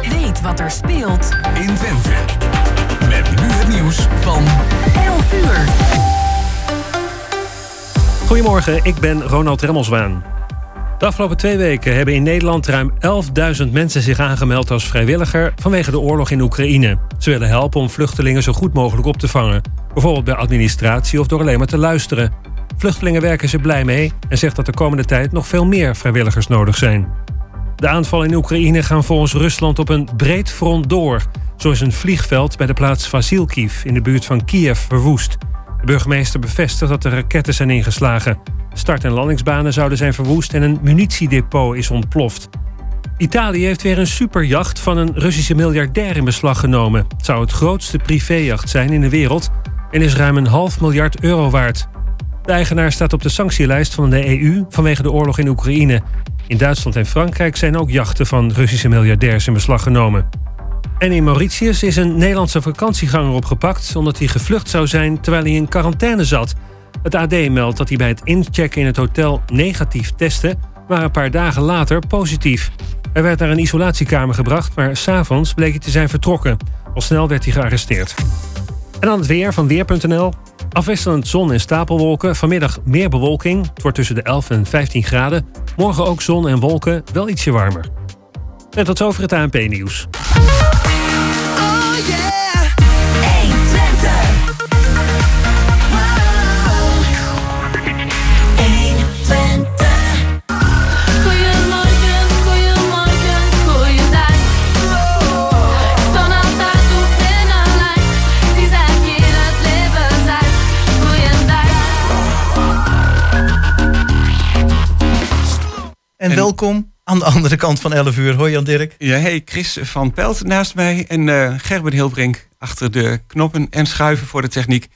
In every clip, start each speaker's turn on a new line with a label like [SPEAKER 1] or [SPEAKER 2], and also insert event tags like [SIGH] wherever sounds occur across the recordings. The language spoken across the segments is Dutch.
[SPEAKER 1] Weet wat er speelt
[SPEAKER 2] in Twente. Met nu het nieuws van
[SPEAKER 1] 11 uur.
[SPEAKER 3] Goedemorgen, ik ben Ronald Remmelswaan. De afgelopen twee weken hebben in Nederland ruim 11.000 mensen zich aangemeld als vrijwilliger vanwege de oorlog in Oekraïne. Ze willen helpen om vluchtelingen zo goed mogelijk op te vangen. Bijvoorbeeld bij administratie of door alleen maar te luisteren. Vluchtelingen werken ze blij mee en zegt dat de komende tijd nog veel meer vrijwilligers nodig zijn. De aanvallen in Oekraïne gaan volgens Rusland op een breed front door. Zo is een vliegveld bij de plaats Vasilkiv in de buurt van Kiev verwoest. De burgemeester bevestigt dat er raketten zijn ingeslagen. Start- en landingsbanen zouden zijn verwoest en een munitiedepot is ontploft. Italië heeft weer een superjacht van een Russische miljardair in beslag genomen. Het zou het grootste privéjacht zijn in de wereld en is ruim een half miljard euro waard. De eigenaar staat op de sanctielijst van de EU vanwege de oorlog in Oekraïne. In Duitsland en Frankrijk zijn ook jachten van Russische miljardairs in beslag genomen. En in Mauritius is een Nederlandse vakantieganger opgepakt omdat hij gevlucht zou zijn terwijl hij in quarantaine zat. Het AD meldt dat hij bij het inchecken in het hotel negatief testte, maar een paar dagen later positief. Hij werd naar een isolatiekamer gebracht, maar s'avonds bleek hij te zijn vertrokken. Al snel werd hij gearresteerd. En dan het weer van Weer.nl. Afwisselend zon en stapelwolken. Vanmiddag meer bewolking. Het wordt tussen de 11 en 15 graden. Morgen ook zon en wolken, wel ietsje warmer. En tot zover het ANP-nieuws.
[SPEAKER 4] En, welkom aan de andere kant van 11 uur. Hoi Jan Dirk.
[SPEAKER 5] Ja, hey, Chris van Pelt naast mij en Gerben Hilbrink achter de knoppen en schuiven voor de techniek.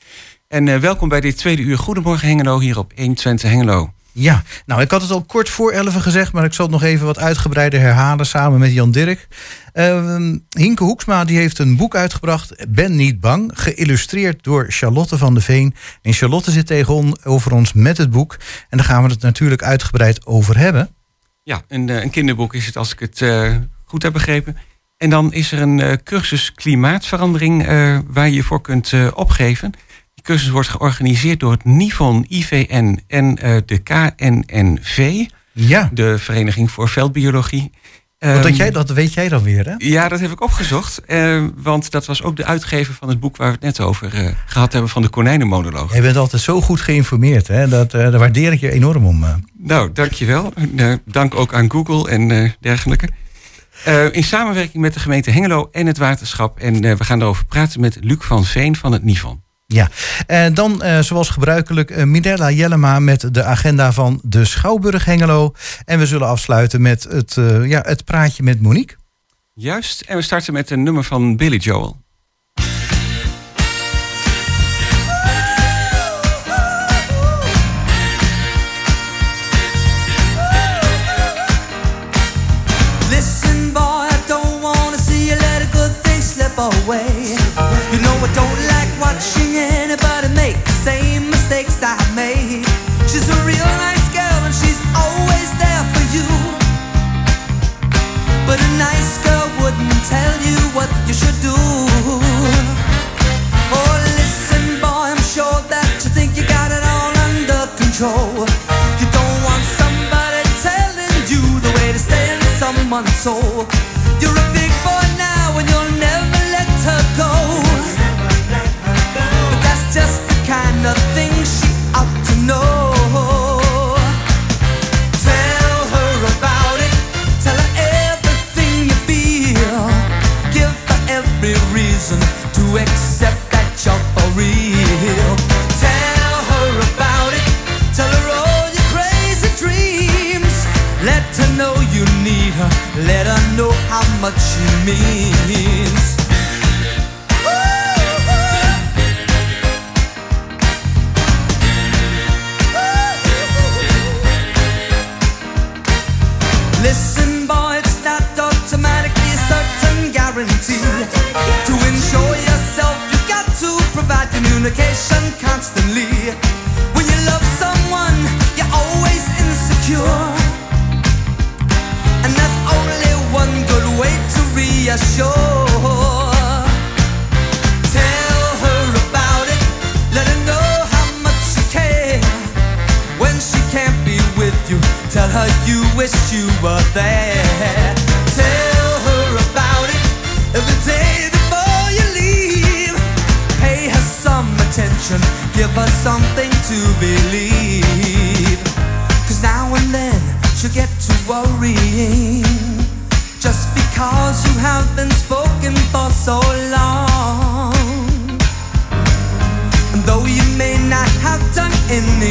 [SPEAKER 5] En eh, welkom bij dit tweede uur Goedemorgen Hengelo hier op 120 Hengelo.
[SPEAKER 4] Ja, nou ik had het al kort voor 11 gezegd, maar ik zal het nog even wat uitgebreider herhalen samen met Jan Dirk. Ehm, Hinke Hoeksma die heeft een boek uitgebracht, Ben niet bang, geïllustreerd door Charlotte van de Veen. En Charlotte zit tegenover ons met het boek en daar gaan we het natuurlijk uitgebreid over hebben.
[SPEAKER 5] Ja, een, eh, een kinderboek is het als ik het eh, goed heb begrepen. En dan is er een eh, cursus klimaatverandering waar je je voor kunt opgeven. Die cursus wordt georganiseerd door het NIVON, IVN en de KNNV,
[SPEAKER 4] Ja,
[SPEAKER 5] de Vereniging voor Veldbiologie.
[SPEAKER 4] Want
[SPEAKER 5] Ehm,
[SPEAKER 4] dat, jij, dat weet jij dan weer hè?
[SPEAKER 5] Ja, dat heb ik opgezocht. eh, want dat was ook de uitgever van het boek waar we het net over eh, gehad hebben van de konijnenmonoloog.
[SPEAKER 4] Jij bent altijd zo goed geïnformeerd, hè? Dat, eh, daar waardeer ik je enorm om.
[SPEAKER 5] Nou, dankjewel. Dank ook aan Google en dergelijke. In samenwerking met de gemeente Hengelo en het waterschap. En we gaan erover praten met Luc van Veen van het NIVON.
[SPEAKER 4] Ja, en dan eh, zoals gebruikelijk Mirella Jellema met de agenda van de Schouwburg Hengelo. En we zullen afsluiten met het, eh, ja, het praatje met Monique.
[SPEAKER 5] Juist. En we starten met een nummer van Billy Joel.
[SPEAKER 6] Soul.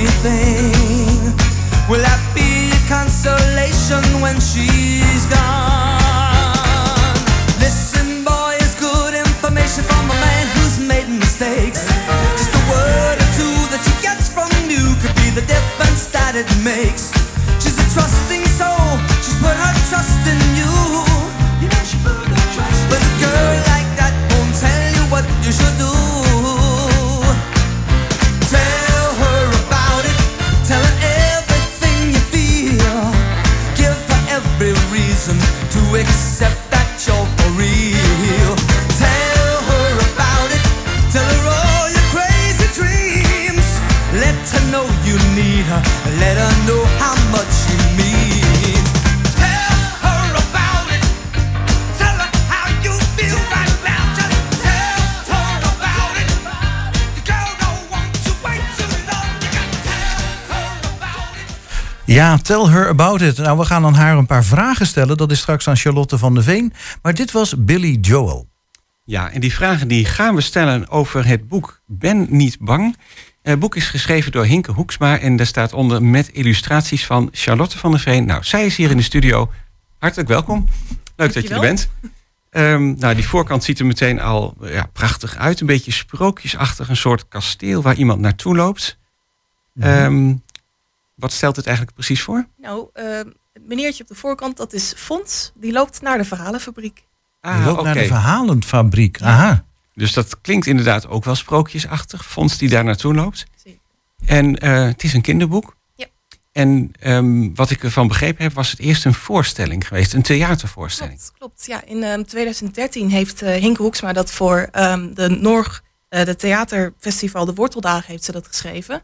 [SPEAKER 6] Anything, will that be a consolation when she's gone? Listen, boy, it's good information from a man who's made mistakes. Just a word or two that she gets from you could be the difference that it makes. She's a trusting soul, she's put her trust in you. You she put her trust But a girl like that won't tell you what you should do.
[SPEAKER 4] Ja, tell her about it. Nou, we gaan aan haar een paar vragen stellen. Dat is straks aan Charlotte van der Veen. Maar dit was Billy Joel.
[SPEAKER 5] Ja, en die vragen die gaan we stellen over het boek Ben niet bang. Eh, Het boek is geschreven door Hinke Hoeksma en daar staat onder met illustraties van Charlotte van der Veen. Nou, zij is hier in de studio. Hartelijk welkom. Leuk dat je er bent. Ehm, nou, die voorkant ziet er meteen al ja, prachtig uit. Een beetje sprookjesachtig, een soort kasteel waar iemand naartoe loopt. Ehm, wat stelt het eigenlijk precies voor?
[SPEAKER 7] Nou, eh, het meneertje op de voorkant, dat is Fons. Die loopt naar de verhalenfabriek.
[SPEAKER 4] Die
[SPEAKER 5] Ah,
[SPEAKER 4] loopt naar de verhalenfabriek. Aha.
[SPEAKER 5] Dus dat klinkt inderdaad ook wel sprookjesachtig. Fons die daar naartoe loopt.
[SPEAKER 7] Zeker.
[SPEAKER 5] En eh, het is een kinderboek.
[SPEAKER 7] Ja.
[SPEAKER 5] En ehm, wat ik ervan begrepen heb, was het eerst een voorstelling geweest. Een theatervoorstelling.
[SPEAKER 7] Klopt, klopt. Ja, in ehm, 2013 heeft eh Hinke Hoeksma dat voor ehm, de Norg, eh, de theaterfestival De Worteldagen, heeft ze dat geschreven.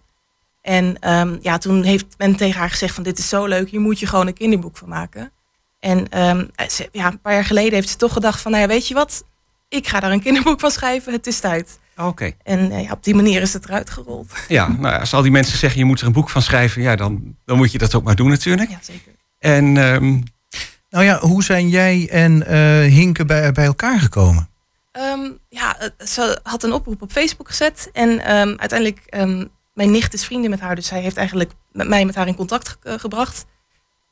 [SPEAKER 7] En ehm, ja, toen heeft men tegen haar gezegd van dit is zo leuk, hier moet je gewoon een kinderboek van maken. En ehm, ze- ja, een paar jaar geleden heeft ze toch gedacht van, nou ja, weet je wat, ik ga daar een kinderboek van schrijven, het is tijd.
[SPEAKER 5] Oké.
[SPEAKER 7] En eh, ja, op die manier is het eruit gerold.
[SPEAKER 5] Ja, nou, ja, als al die mensen zeggen je moet er een boek van schrijven, ja, dan, dan moet je dat ook maar doen natuurlijk.
[SPEAKER 7] Ja, zeker.
[SPEAKER 5] En ehm,
[SPEAKER 4] Nou ja, hoe zijn jij en eh, Hinke bij, bij elkaar gekomen?
[SPEAKER 7] Ehm, ja, eh, ze had een oproep op Facebook gezet. En ehm, uiteindelijk, ehm, mijn nicht is vrienden met haar. Dus zij heeft eigenlijk met mij met haar in contact ge- eh, gebracht.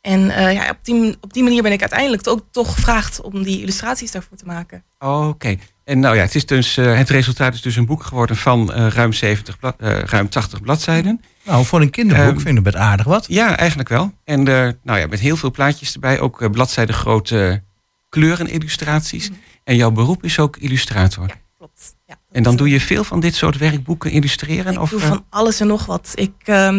[SPEAKER 7] En eh, ja, op, die, op die manier ben ik uiteindelijk ook toch gevraagd om die illustraties daarvoor te maken.
[SPEAKER 5] oké. En nou ja, het, is dus, eh, het resultaat is dus een boek geworden van eh, ruim, 70 bla- eh, ruim 80 bladzijden.
[SPEAKER 4] Nou, voor een kinderboek
[SPEAKER 5] Ehm,
[SPEAKER 4] vind ik het aardig wat.
[SPEAKER 5] Ja, eigenlijk wel. En nou ja, met heel veel plaatjes erbij. Ook uh, bladzijden grote kleurenillustraties. En jouw beroep is ook illustrator.
[SPEAKER 7] Ja,
[SPEAKER 5] En dan doe je veel van dit soort werkboeken illustreren?
[SPEAKER 7] Ik
[SPEAKER 5] of,
[SPEAKER 7] doe
[SPEAKER 5] eh,
[SPEAKER 7] van alles en nog wat. Ik, ehm,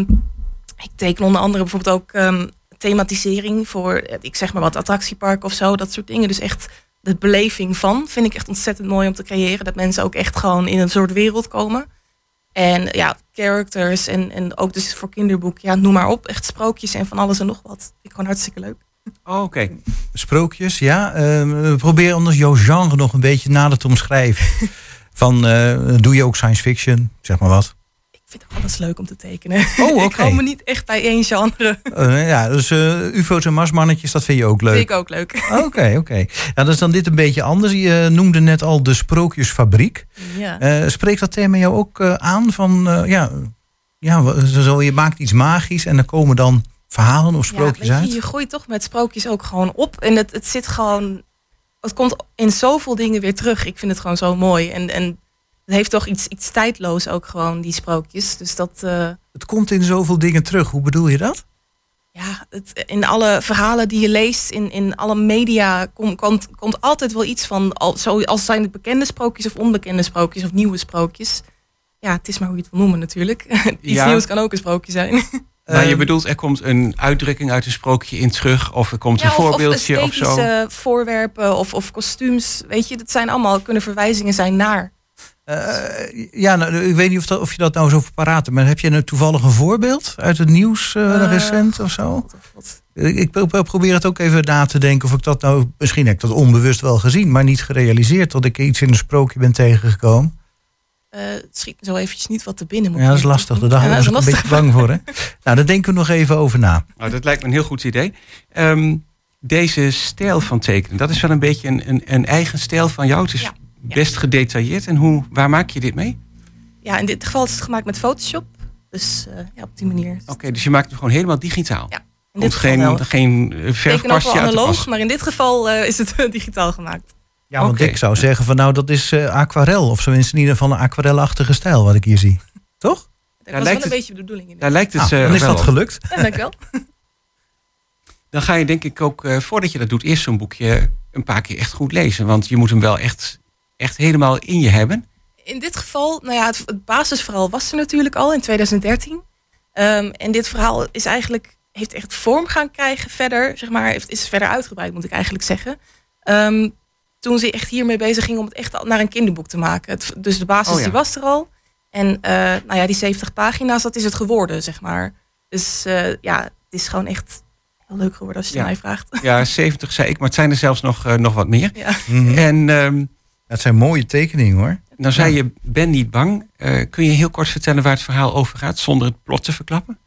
[SPEAKER 7] ik teken onder andere bijvoorbeeld ook ehm, thematisering voor, eh, ik zeg maar wat, attractiepark of zo. Dat soort dingen. Dus echt de beleving van vind ik echt ontzettend mooi om te creëren. Dat mensen ook echt gewoon in een soort wereld komen. En ja, characters en, en ook dus voor kinderboek, ja, noem maar op. Echt sprookjes en van alles en nog wat. Vind ik gewoon hartstikke leuk.
[SPEAKER 5] oh, Oké.
[SPEAKER 4] Sprookjes, ja. Eh, probeer anders jouw genre nog een beetje nader te omschrijven. [LAUGHS] Van, eh, doe je ook science fiction? Zeg maar wat.
[SPEAKER 7] Ik vind alles leuk om te tekenen.
[SPEAKER 4] Oh, [LAUGHS]
[SPEAKER 7] ik hou me niet echt bij één genre.
[SPEAKER 4] Eh, ja, dus eh, ufo's en marsmannetjes, dat vind je ook leuk.
[SPEAKER 7] Vind ik ook leuk.
[SPEAKER 4] Oké, oké. Ja, dat is dan dit een beetje anders. Je noemde net al de Sprookjesfabriek.
[SPEAKER 7] Ja.
[SPEAKER 4] Eh, spreekt dat thema jou ook eh, aan? Van, eh, ja, ja, zo, je maakt iets magisch en er komen dan verhalen of sprookjes
[SPEAKER 7] ja, weet
[SPEAKER 4] uit?
[SPEAKER 7] je, je groeit toch met sprookjes ook gewoon op. En het, het zit gewoon. Het komt in zoveel dingen weer terug. Ik vind het gewoon zo mooi. En, en het heeft toch iets, iets tijdloos ook gewoon, die sprookjes. Dus dat. eh,
[SPEAKER 4] Het komt in zoveel dingen terug. Hoe bedoel je dat?
[SPEAKER 7] ja, het, in alle verhalen die je leest, in, in alle media, komt komt komt altijd wel iets van. Al, zo, zijn het bekende sprookjes of onbekende sprookjes of nieuwe sprookjes. Ja, het is maar hoe je het wil noemen natuurlijk. [LAUGHS] iets
[SPEAKER 5] Ja.
[SPEAKER 7] nieuws kan ook een sprookje zijn. [LAUGHS]
[SPEAKER 5] Maar je
[SPEAKER 4] Ehm,
[SPEAKER 5] bedoelt, er komt een uitdrukking uit een sprookje in terug... of er komt
[SPEAKER 7] Ja,
[SPEAKER 5] een
[SPEAKER 7] of, of
[SPEAKER 5] voorbeeldje of, zo.
[SPEAKER 7] esthetische voorwerpen of, of kostuums. Weet je, dat zijn allemaal, kunnen verwijzingen zijn naar.
[SPEAKER 4] eh, ja, nou, ik weet niet of, dat, of je dat nou zo paraat hebt, maar heb je een toevallig een voorbeeld uit het nieuws eh,
[SPEAKER 7] Eh,
[SPEAKER 4] recent of zo?
[SPEAKER 7] God, God.
[SPEAKER 4] Ik, ik pro- probeer het ook even na te denken of ik dat nou, misschien heb ik dat onbewust wel gezien, maar niet gerealiseerd dat ik iets in een sprookje ben tegengekomen.
[SPEAKER 7] Eh, het schiet me zo eventjes niet wat te binnen. moet
[SPEAKER 4] Ja, dat is lastig. Daar
[SPEAKER 7] Ja,
[SPEAKER 4] was ik een beetje bang voor. Hè? [LAUGHS] Nou, daar denken we nog even over na.
[SPEAKER 5] Nou, dat lijkt me een heel goed idee. Ehm, deze stijl van tekenen, dat is wel een beetje een, een, een eigen stijl van jou. Het is
[SPEAKER 7] Ja, ja.
[SPEAKER 5] best gedetailleerd. En hoe, waar maak je dit mee?
[SPEAKER 7] Ja, in dit geval is het gemaakt met Photoshop. Dus eh, ja, op die manier.
[SPEAKER 5] Oké, dus je maakt hem gewoon helemaal digitaal.
[SPEAKER 7] Ja, In
[SPEAKER 5] Komt
[SPEAKER 7] dit geval wel.
[SPEAKER 5] geen, geen
[SPEAKER 7] Ik teken ook
[SPEAKER 5] verfkwastje
[SPEAKER 7] wel
[SPEAKER 5] uit de
[SPEAKER 7] analoog,
[SPEAKER 5] pas.
[SPEAKER 7] maar in dit geval eh, is het [LAUGHS] digitaal gemaakt.
[SPEAKER 4] Ja, want ik zou zeggen van nou, dat is eh, aquarel. Of tenminste in ieder geval een aquarelachtige stijl wat ik hier zie. Toch?
[SPEAKER 7] Dat
[SPEAKER 5] Ja,
[SPEAKER 7] was wel
[SPEAKER 5] lijkt
[SPEAKER 7] een
[SPEAKER 5] het-
[SPEAKER 7] beetje de bedoeling. In
[SPEAKER 5] Daar lijkt het
[SPEAKER 4] Nou,
[SPEAKER 5] eh,
[SPEAKER 4] dan is
[SPEAKER 5] wel
[SPEAKER 4] dat
[SPEAKER 5] op.
[SPEAKER 4] gelukt.
[SPEAKER 7] Ja, dankjewel. [LAUGHS]
[SPEAKER 5] Dan ga je denk ik ook, eh, voordat je dat doet, eerst zo'n boekje een paar keer echt goed lezen. Want je moet hem wel echt, echt helemaal in je hebben.
[SPEAKER 7] In dit geval, nou ja, het, het basisverhaal was er natuurlijk al in 2013. Ehm, en dit verhaal is eigenlijk, heeft echt vorm gaan krijgen verder, zeg maar, heeft, is verder uitgebreid, moet ik eigenlijk zeggen. Ehm, toen ze echt hiermee bezig ging om het echt al naar een kinderboek te maken. Het, dus de basis
[SPEAKER 5] Oh ja.
[SPEAKER 7] die was er al. En eh, nou ja, die 70 pagina's, dat is het geworden, zeg maar. Dus eh, ja, het is gewoon echt heel leuk geworden als je
[SPEAKER 5] Ja.
[SPEAKER 7] het mij vraagt. [LAUGHS]
[SPEAKER 5] Ja, 70 zei ik, maar het zijn er zelfs nog, eh, nog wat meer.
[SPEAKER 7] Ja.
[SPEAKER 4] Mhm.
[SPEAKER 5] En ehm,
[SPEAKER 4] Dat zijn mooie tekeningen hoor.
[SPEAKER 5] nou zei je, ben niet bang. Eh, kun je heel kort vertellen waar het verhaal over gaat, zonder het plot te verklappen?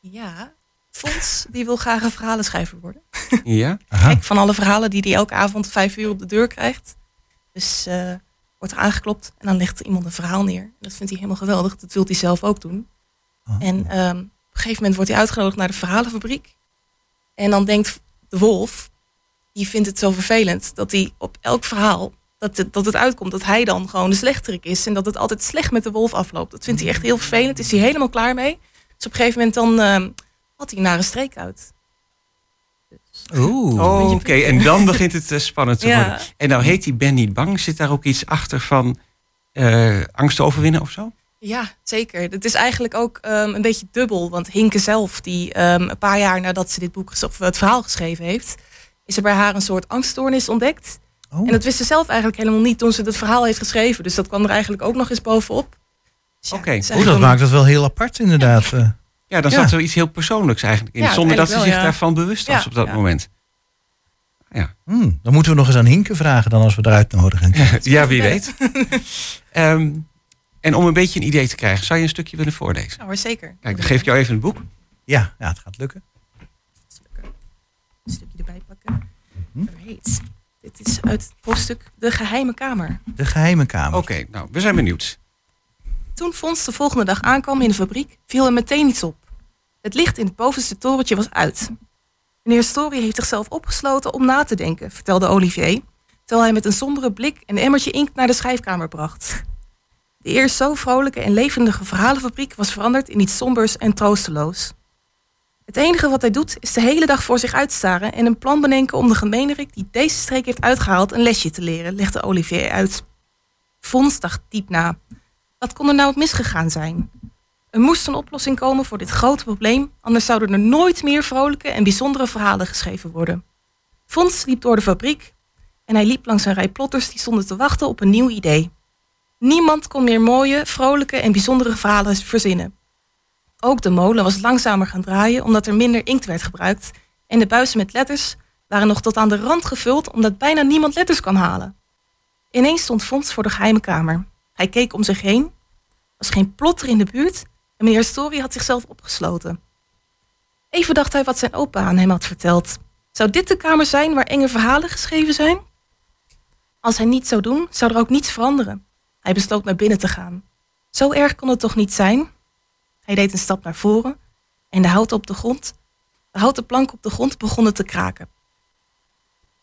[SPEAKER 7] ja, Fons, die wil graag een verhalenschrijver worden.
[SPEAKER 5] Ja.
[SPEAKER 4] Aha.
[SPEAKER 7] Kijk, van alle verhalen die hij elke avond vijf uur op de deur krijgt. Dus eh, wordt er aangeklopt en dan legt er iemand een verhaal neer. Dat vindt hij helemaal geweldig. Dat wil hij zelf ook doen.
[SPEAKER 4] Oh.
[SPEAKER 7] En ehm, op een gegeven moment wordt hij uitgenodigd naar de verhalenfabriek. En dan denkt de wolf, die vindt het zo vervelend dat hij op elk verhaal dat het, dat het uitkomt dat hij dan gewoon de slechterik is en dat het altijd slecht met de wolf afloopt. Dat vindt hij echt heel vervelend. Is hij helemaal klaar mee. Dus op een gegeven moment dan ehm, had hij naar een streek uit.
[SPEAKER 4] Oeh.
[SPEAKER 5] Oh,
[SPEAKER 7] Beetje
[SPEAKER 5] Oké, en dan begint het eh, spannend te [LAUGHS]
[SPEAKER 7] Ja.
[SPEAKER 5] worden. En nou heet die Ben niet bang. Zit daar ook iets achter van eh, angst overwinnen of zo?
[SPEAKER 7] Ja, zeker. Het is eigenlijk ook ehm, een beetje dubbel. Want Hinke zelf, die ehm, een paar jaar nadat ze dit boek of het verhaal geschreven heeft, is er bij haar een soort angststoornis ontdekt.
[SPEAKER 4] Oh.
[SPEAKER 7] En dat wist ze zelf eigenlijk helemaal niet toen ze het verhaal heeft geschreven. Dus dat kwam er eigenlijk ook nog eens bovenop. Dus ja,
[SPEAKER 5] Oké.
[SPEAKER 7] eigenlijk
[SPEAKER 4] dat maakt het wel heel apart inderdaad. eh.
[SPEAKER 5] Ja, dan
[SPEAKER 4] Ja.
[SPEAKER 5] zat er iets heel persoonlijks eigenlijk in.
[SPEAKER 7] Ja,
[SPEAKER 5] zonder dat ze zich
[SPEAKER 7] ja.
[SPEAKER 5] daarvan bewust was
[SPEAKER 7] Ja,
[SPEAKER 5] op dat
[SPEAKER 7] ja.
[SPEAKER 5] moment.
[SPEAKER 4] Hmm, dan moeten we nog eens aan Hinke vragen dan als we eruit nodigen. [LAUGHS]
[SPEAKER 5] ja, wie weet. [LAUGHS] Ehm, en om een beetje een idee te krijgen, zou je een stukje willen voorlezen?
[SPEAKER 7] Ja hoor, zeker.
[SPEAKER 5] Kijk, dan geef ik jou even het boek.
[SPEAKER 4] Ja, ja, het gaat lukken.
[SPEAKER 7] Een stukje erbij pakken. Alright. Dit is uit het hoofdstuk De Geheime Kamer.
[SPEAKER 4] De geheime kamer.
[SPEAKER 5] Oké, nou, we zijn benieuwd.
[SPEAKER 7] Toen Fons de volgende dag aankwam in de fabriek, viel hem meteen iets op. Het licht in het bovenste torentje was uit. Meneer Story heeft zichzelf opgesloten om na te denken, vertelde Olivier, terwijl hij met een sombere blik een emmertje inkt naar de schrijfkamer bracht. De eerst zo vrolijke en levendige verhalenfabriek was veranderd in iets sombers en troosteloos. Het enige wat hij doet is de hele dag voor zich uitstaren en een plan bedenken om de gemeenerik die deze streek heeft uitgehaald een lesje te leren, legde Olivier uit. Fons dacht diep na. Wat kon er nou misgegaan zijn? Er moest een oplossing komen voor dit grote probleem, anders zouden er nooit meer vrolijke en bijzondere verhalen geschreven worden. Fons liep door de fabriek en hij liep langs een rij plotters die stonden te wachten op een nieuw idee. Niemand kon meer mooie, vrolijke en bijzondere verhalen verzinnen. Ook de molen was langzamer gaan draaien omdat er minder inkt werd gebruikt en de buizen met letters waren nog tot aan de rand gevuld omdat bijna niemand letters kan halen. Ineens stond Fons voor de geheime kamer. Hij keek om zich heen. Was geen plotter in de buurt en meneer Story had zichzelf opgesloten. Even dacht hij wat zijn opa aan hem had verteld. Zou dit de kamer zijn waar enge verhalen geschreven zijn? Als hij niets zou doen, zou er ook niets veranderen. Hij besloot naar binnen te gaan. Zo erg kon het toch niet zijn? Hij deed een stap naar voren en de houten op de grond, de houten plank op de grond begonnen te kraken.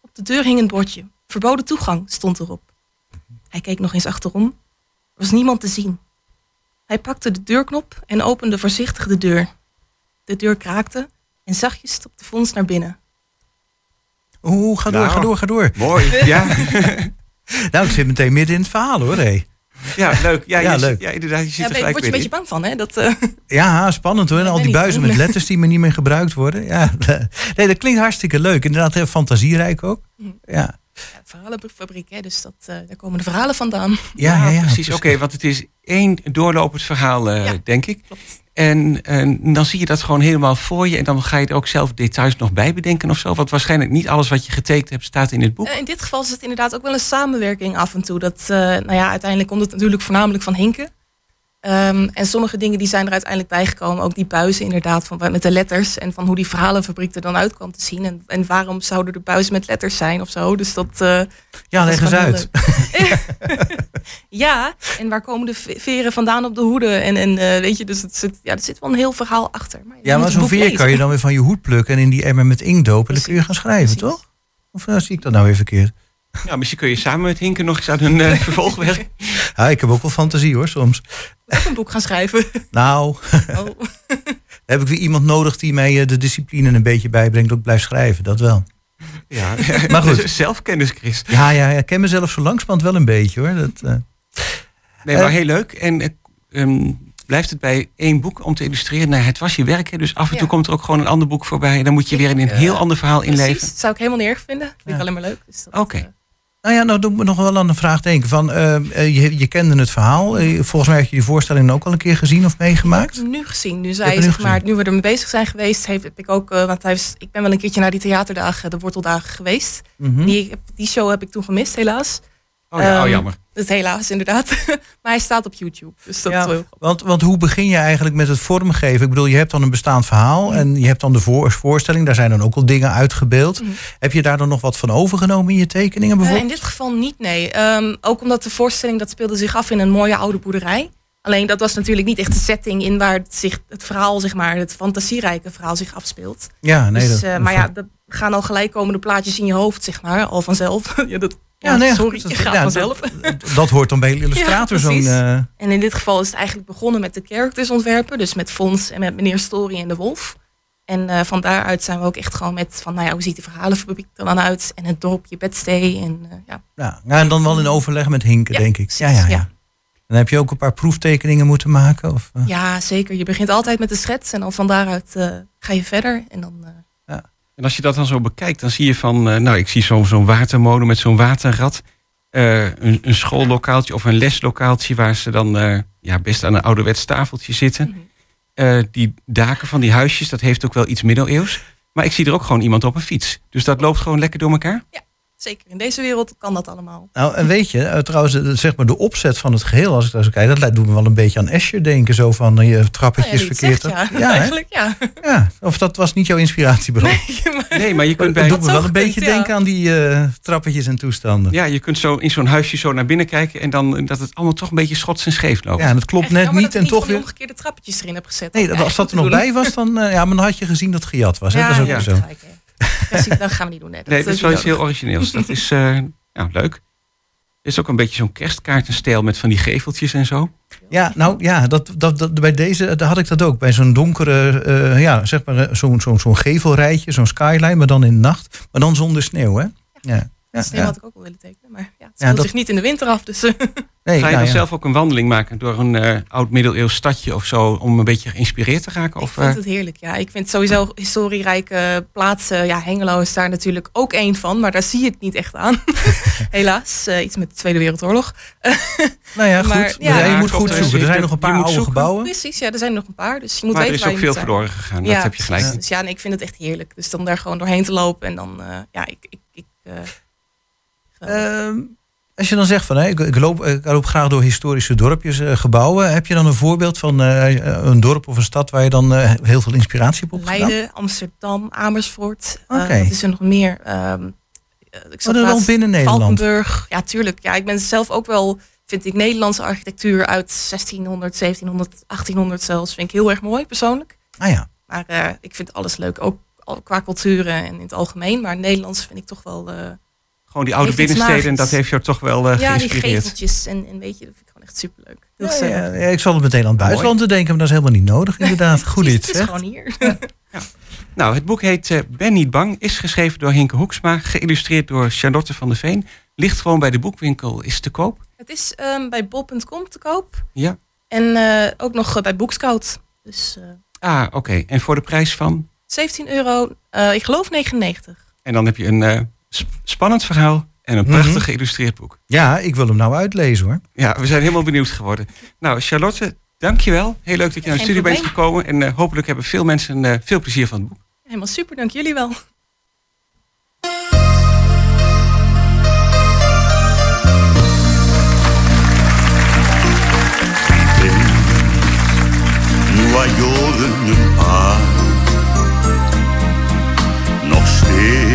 [SPEAKER 7] Op de deur hing een bordje. Verboden toegang stond erop. Hij keek nog eens achterom. Er was niemand te zien. Hij pakte de deurknop en opende voorzichtig de deur. De deur kraakte en zachtjes stapte Fons naar binnen.
[SPEAKER 4] Oeh, ga door,
[SPEAKER 5] Nou.
[SPEAKER 4] ga door, ga door.
[SPEAKER 5] Mooi, [LAUGHS] ja.
[SPEAKER 4] Nou, ik zit meteen midden in het verhaal hoor. Hé.
[SPEAKER 5] Ja, leuk. Ja,
[SPEAKER 4] Ja,
[SPEAKER 5] je,
[SPEAKER 4] leuk.
[SPEAKER 5] ja inderdaad. Je zit
[SPEAKER 7] Ja,
[SPEAKER 5] er gelijk
[SPEAKER 7] word je een beetje
[SPEAKER 5] in.
[SPEAKER 7] bang van, hè? Dat, eh, [LAUGHS]
[SPEAKER 4] Ja, spannend hoor. En al die buizen met letters die maar niet meer gebruikt worden. Ja, [LAUGHS] nee, dat klinkt hartstikke leuk. Inderdaad, heel fantasierijk ook.
[SPEAKER 7] Mhm.
[SPEAKER 4] Ja,
[SPEAKER 7] ja, verhalenfabriek, hè? Dus dat, eh, daar komen de verhalen vandaan.
[SPEAKER 4] ja, ja. ja,
[SPEAKER 5] precies. Oké, want het is één doorlopend verhaal, eh,
[SPEAKER 7] Ja,
[SPEAKER 5] denk ik.
[SPEAKER 7] klopt.
[SPEAKER 5] En, en dan zie je dat gewoon helemaal voor je. En dan ga je er ook zelf details nog bij bedenken of zo. Want waarschijnlijk niet alles wat je getekend hebt staat in het boek.
[SPEAKER 7] Eh, in dit geval is het inderdaad ook wel een samenwerking af en toe. Dat, eh, nou ja, uiteindelijk komt het natuurlijk voornamelijk van Hinken. Ehm, en sommige dingen die zijn er uiteindelijk bijgekomen. Ook die buizen inderdaad, van, met de letters. En van hoe die verhalenfabriek er dan uit kwam te zien. En, en waarom zouden de buizen met letters zijn of zo. Dus dat... eh,
[SPEAKER 4] Ja, leg eens uit. [LAUGHS]
[SPEAKER 7] ja, en waar komen de veren vandaan op de hoeden? En, en eh, weet je, dus het zit, ja, er zit wel een heel verhaal achter. Maar
[SPEAKER 4] Ja, maar zo'n veer
[SPEAKER 7] lezen.
[SPEAKER 4] kan je dan weer van je hoed plukken en in die emmer met inkt dopen. En dan kun je gaan schrijven,
[SPEAKER 7] Precies.
[SPEAKER 4] toch? Of eh, zie ik dat nou weer verkeerd?
[SPEAKER 5] Ja, misschien kun je samen met Hinken nog eens aan hun eh, [LAUGHS] vervolg werken.
[SPEAKER 4] Ja, ik heb ook wel fantasie hoor, soms.
[SPEAKER 7] Ook een boek gaan schrijven.
[SPEAKER 4] Nou,
[SPEAKER 7] Oh. [LAUGHS]
[SPEAKER 4] heb ik weer iemand nodig die mij eh, de discipline een beetje bijbrengt dat ik blijf schrijven. Dat wel.
[SPEAKER 5] Ja, [LAUGHS]
[SPEAKER 4] Maar goed.
[SPEAKER 5] Zelfkennis, Chris.
[SPEAKER 4] Ja, ja, ja, ik ken mezelf zo langzamerhand wel een beetje hoor. Dat, eh,
[SPEAKER 5] Nee, maar heel leuk. En eh, ehm, blijft het bij één boek om te illustreren? Nou, het was je werk, hè, dus af en toe
[SPEAKER 7] Ja.
[SPEAKER 5] komt er ook gewoon een ander boek voorbij. En dan moet je weer in een heel ander verhaal inleven.
[SPEAKER 7] Precies, dat zou ik helemaal niet erg vinden. Vind
[SPEAKER 4] Ja.
[SPEAKER 7] ik alleen maar leuk. Dus dat,
[SPEAKER 5] Oké.
[SPEAKER 4] Nou ja, nou doe ik me nog wel aan een vraag denken. Van, eh, eh, je, je kende het verhaal. Eh, volgens mij heb je die voorstelling ook al een keer gezien of meegemaakt.
[SPEAKER 7] nu gezien. Nu,
[SPEAKER 4] Heb
[SPEAKER 7] zij,
[SPEAKER 4] je nu
[SPEAKER 7] zeg
[SPEAKER 4] gezien?
[SPEAKER 7] maar, nu we ermee bezig zijn geweest, heeft, heb ik ook, eh, want hij is, ik ben wel een keertje naar die theaterdagen, de worteldagen geweest.
[SPEAKER 4] Mhm.
[SPEAKER 7] Die, die show heb ik toen gemist, helaas.
[SPEAKER 5] Oh ja, oh
[SPEAKER 7] Ehm,
[SPEAKER 5] jammer.
[SPEAKER 7] Dat is helaas, inderdaad. [LAUGHS] maar hij staat op YouTube. Dus dat
[SPEAKER 4] Ja,
[SPEAKER 7] wel-
[SPEAKER 4] want, want hoe begin je eigenlijk met het vormgeven? Ik bedoel, je hebt dan een bestaand verhaal en je hebt dan de voor- voorstelling. Daar zijn dan ook al dingen uitgebeeld.
[SPEAKER 7] Mhm.
[SPEAKER 4] Heb je daar dan nog wat van overgenomen in je tekeningen
[SPEAKER 7] Eh,
[SPEAKER 4] bijvoorbeeld?
[SPEAKER 7] in dit geval niet, nee. Ehm, ook omdat de voorstelling, dat speelde zich af in een mooie oude boerderij. Alleen dat was natuurlijk niet echt de setting in waar het, zich, het verhaal, zeg maar, het fantasierijke verhaal zich afspeelt.
[SPEAKER 4] ja, nee.
[SPEAKER 7] dus,
[SPEAKER 4] dat,
[SPEAKER 7] eh, maar ja, er gaan al gelijk komende plaatjes in je hoofd, zeg maar, al vanzelf. [LAUGHS] ja, dat, ja,
[SPEAKER 4] Ja, nee,
[SPEAKER 7] sorry,
[SPEAKER 4] goed,
[SPEAKER 7] je
[SPEAKER 4] dat-
[SPEAKER 7] gaat
[SPEAKER 4] ja,
[SPEAKER 7] vanzelf.
[SPEAKER 4] dat, dat hoort dan bij een illustrator.
[SPEAKER 7] Ja,
[SPEAKER 4] zo'n, eh,
[SPEAKER 7] En in dit geval is het eigenlijk begonnen met de characters ontwerpen. Dus met Fons en met meneer Story en de Wolf. En eh, van daaruit zijn we ook echt gewoon met van, nou ja, hoe ziet de verhalenfabriek er dan uit? En het dorpje Bedstee. En eh, ja,
[SPEAKER 4] ja, ja, en dan wel in overleg met Hinken,
[SPEAKER 7] Ja,
[SPEAKER 4] denk ik. Ja, ja, ja. Dan heb je ook een paar proeftekeningen moeten maken? Of,
[SPEAKER 7] ja, zeker. Je begint altijd met de schets en dan van daaruit ga je verder. En dan,
[SPEAKER 5] En als je dat dan zo bekijkt, dan zie je van... eh, nou, ik zie zo- zo'n watermolen met zo'n waterrad. Eh, een, een schoollokaaltje of een leslokaaltje... waar ze dan eh, ja, best aan een ouderwets tafeltje zitten.
[SPEAKER 7] Mhm.
[SPEAKER 5] Die daken van die huisjes, dat heeft ook wel iets middeleeuws. Maar ik zie er ook gewoon iemand op een fiets. Dus dat loopt gewoon lekker door elkaar.
[SPEAKER 7] Zeker, in deze wereld kan dat allemaal.
[SPEAKER 4] Nou, en weet je, eh, trouwens, eh, zeg maar de opzet van het geheel, als ik daar zo kijk, dat lijkt- doet me wel een beetje aan Escher denken, zo van eh, je
[SPEAKER 7] Nou
[SPEAKER 4] trappetjes
[SPEAKER 7] ja, die het
[SPEAKER 4] verkeerd.
[SPEAKER 7] zegt, ja.
[SPEAKER 4] hè?
[SPEAKER 7] Eigenlijk, ja.
[SPEAKER 4] ja, of dat was niet jouw inspiratiebron. [LAUGHS]
[SPEAKER 5] Nee, maar je kunt
[SPEAKER 4] Het
[SPEAKER 5] bij...
[SPEAKER 4] doet me wel een beetje
[SPEAKER 7] ja.
[SPEAKER 4] denken aan die eh, trappetjes en toestanden. Ja,
[SPEAKER 5] Ja, je kunt zo in zo'n huisje zo naar binnen kijken... en dan dat het allemaal toch een beetje schots en scheef loopt.
[SPEAKER 4] en dat klopt
[SPEAKER 7] Echt
[SPEAKER 4] net
[SPEAKER 7] jammer
[SPEAKER 4] niet
[SPEAKER 7] dat
[SPEAKER 4] en
[SPEAKER 7] ik
[SPEAKER 4] toch weer...
[SPEAKER 7] omgekeerde trappetjes erin heb gezet.
[SPEAKER 4] Nee, dat, als dat er nog bij was, dan, eh, ja, maar dan had je gezien dat het gejat was. Hè?
[SPEAKER 7] Ja,
[SPEAKER 4] dat is ook
[SPEAKER 7] ja,
[SPEAKER 4] zo.
[SPEAKER 7] Dat gaan we niet doen. Hè.
[SPEAKER 5] Nee, dat is wel iets heel origineels. Dat is eh, ja, leuk. Er is ook een beetje zo'n kerstkaartenstijl met van die geveltjes en zo.
[SPEAKER 4] Ja, nou ja, dat, dat, dat, bij deze daar had ik dat ook. Bij zo'n donkere, eh, ja, zeg maar, eh, zo'n zo'n zo'n gevelrijtje, zo'n skyline, maar dan in de nacht. Maar dan zonder sneeuw, hè? Ja. Ja, Ja.
[SPEAKER 7] had ik ook wel willen tekenen, maar ja, het speelt
[SPEAKER 4] dat-
[SPEAKER 7] zich niet in de winter af. Dus, eh, [LAUGHS]
[SPEAKER 4] Nee,
[SPEAKER 5] Ga je
[SPEAKER 4] nou
[SPEAKER 5] dan
[SPEAKER 4] ja.
[SPEAKER 5] zelf ook een wandeling maken door een eh, oud middeleeuws stadje of zo... om een beetje geïnspireerd te raken?
[SPEAKER 7] ik
[SPEAKER 5] Of,
[SPEAKER 7] vind
[SPEAKER 5] eh,
[SPEAKER 7] het heerlijk. Ja, ik vind sowieso historierijke plaatsen. Ja, Hengelo is daar natuurlijk ook één van, maar daar zie je het niet echt aan. [LAUGHS] Helaas, eh, iets met de Tweede Wereldoorlog. [LAUGHS]
[SPEAKER 4] Nou ja, goed.
[SPEAKER 7] Maar, ja,
[SPEAKER 4] je
[SPEAKER 5] ja,
[SPEAKER 4] moet goed zoeken. Er zijn nog een paar oude
[SPEAKER 5] zoeken.
[SPEAKER 4] gebouwen.
[SPEAKER 7] Precies, ja, er zijn nog een paar, dus je moet
[SPEAKER 5] maar er
[SPEAKER 7] weten
[SPEAKER 5] is
[SPEAKER 7] waar
[SPEAKER 5] ook veel verloren gegaan. dat heb je gelijk.
[SPEAKER 7] Dus ja, nee, ik vind het echt heerlijk. Dus om daar gewoon doorheen te lopen en dan, eh, ja, ik... ik, ik eh, geweldig.
[SPEAKER 4] Ehm, als je dan zegt van, ik, ik, loop, ik loop graag door historische dorpjes, eh, gebouwen. Heb je dan een voorbeeld van eh, een dorp of een stad waar je dan eh, heel veel inspiratie hebt opgedaan?
[SPEAKER 7] Leiden, Amsterdam, Amersfoort. Eh,
[SPEAKER 4] Oké.
[SPEAKER 7] is er nog meer? Eh, ik
[SPEAKER 4] Oh,
[SPEAKER 7] zat
[SPEAKER 4] wel
[SPEAKER 7] laatst-
[SPEAKER 4] binnen Nederland.
[SPEAKER 7] Valkenburg. Ja, tuurlijk. Ja, ik ben zelf ook wel, vind ik Nederlandse architectuur uit 1600, 1700, 1800 zelfs, vind ik heel erg mooi persoonlijk.
[SPEAKER 4] Ah ja.
[SPEAKER 7] Maar eh, ik vind alles leuk, ook qua culturen en in het algemeen. Maar Nederlands vind ik toch wel, eh,
[SPEAKER 5] Gewoon die oude binnensteden,
[SPEAKER 7] magisch.
[SPEAKER 5] dat heeft jou toch wel eh,
[SPEAKER 7] ja, die
[SPEAKER 5] geïnspireerd.
[SPEAKER 7] geveltjes en, en weet je, dat vind ik gewoon echt superleuk. Heel
[SPEAKER 4] Ja, ja, ja, ik zal het meteen aan het buitenland te denken, maar dat is helemaal niet nodig inderdaad. [LAUGHS] Goed iets,
[SPEAKER 7] Het is gewoon hier.
[SPEAKER 5] Nou, het boek heet eh, Ben niet bang, is geschreven door Hinke Hoeksma, geïllustreerd door Charlotte van der Veen. ligt gewoon bij de boekwinkel, is te koop.
[SPEAKER 7] Het is ehm, bij bol.com te koop.
[SPEAKER 5] Ja.
[SPEAKER 7] En eh, ook nog bij Boekscout. Dus eh,
[SPEAKER 5] Ah, oké. En voor de prijs van?
[SPEAKER 7] 17 euro, eh, ik geloof 99.
[SPEAKER 5] En dan heb je een eh, spannend verhaal en een
[SPEAKER 4] Mhm.
[SPEAKER 5] prachtig geïllustreerd boek.
[SPEAKER 4] Ja, ik wil hem nou uitlezen hoor.
[SPEAKER 5] Ja, we zijn helemaal benieuwd geworden. Nou, Charlotte, dankjewel. Heel leuk dat je naar de studio bent gekomen. En eh, hopelijk hebben veel mensen eh, veel plezier van het boek.
[SPEAKER 7] Helemaal super, dank jullie wel.
[SPEAKER 8] nu al jaren een paar. Nog steeds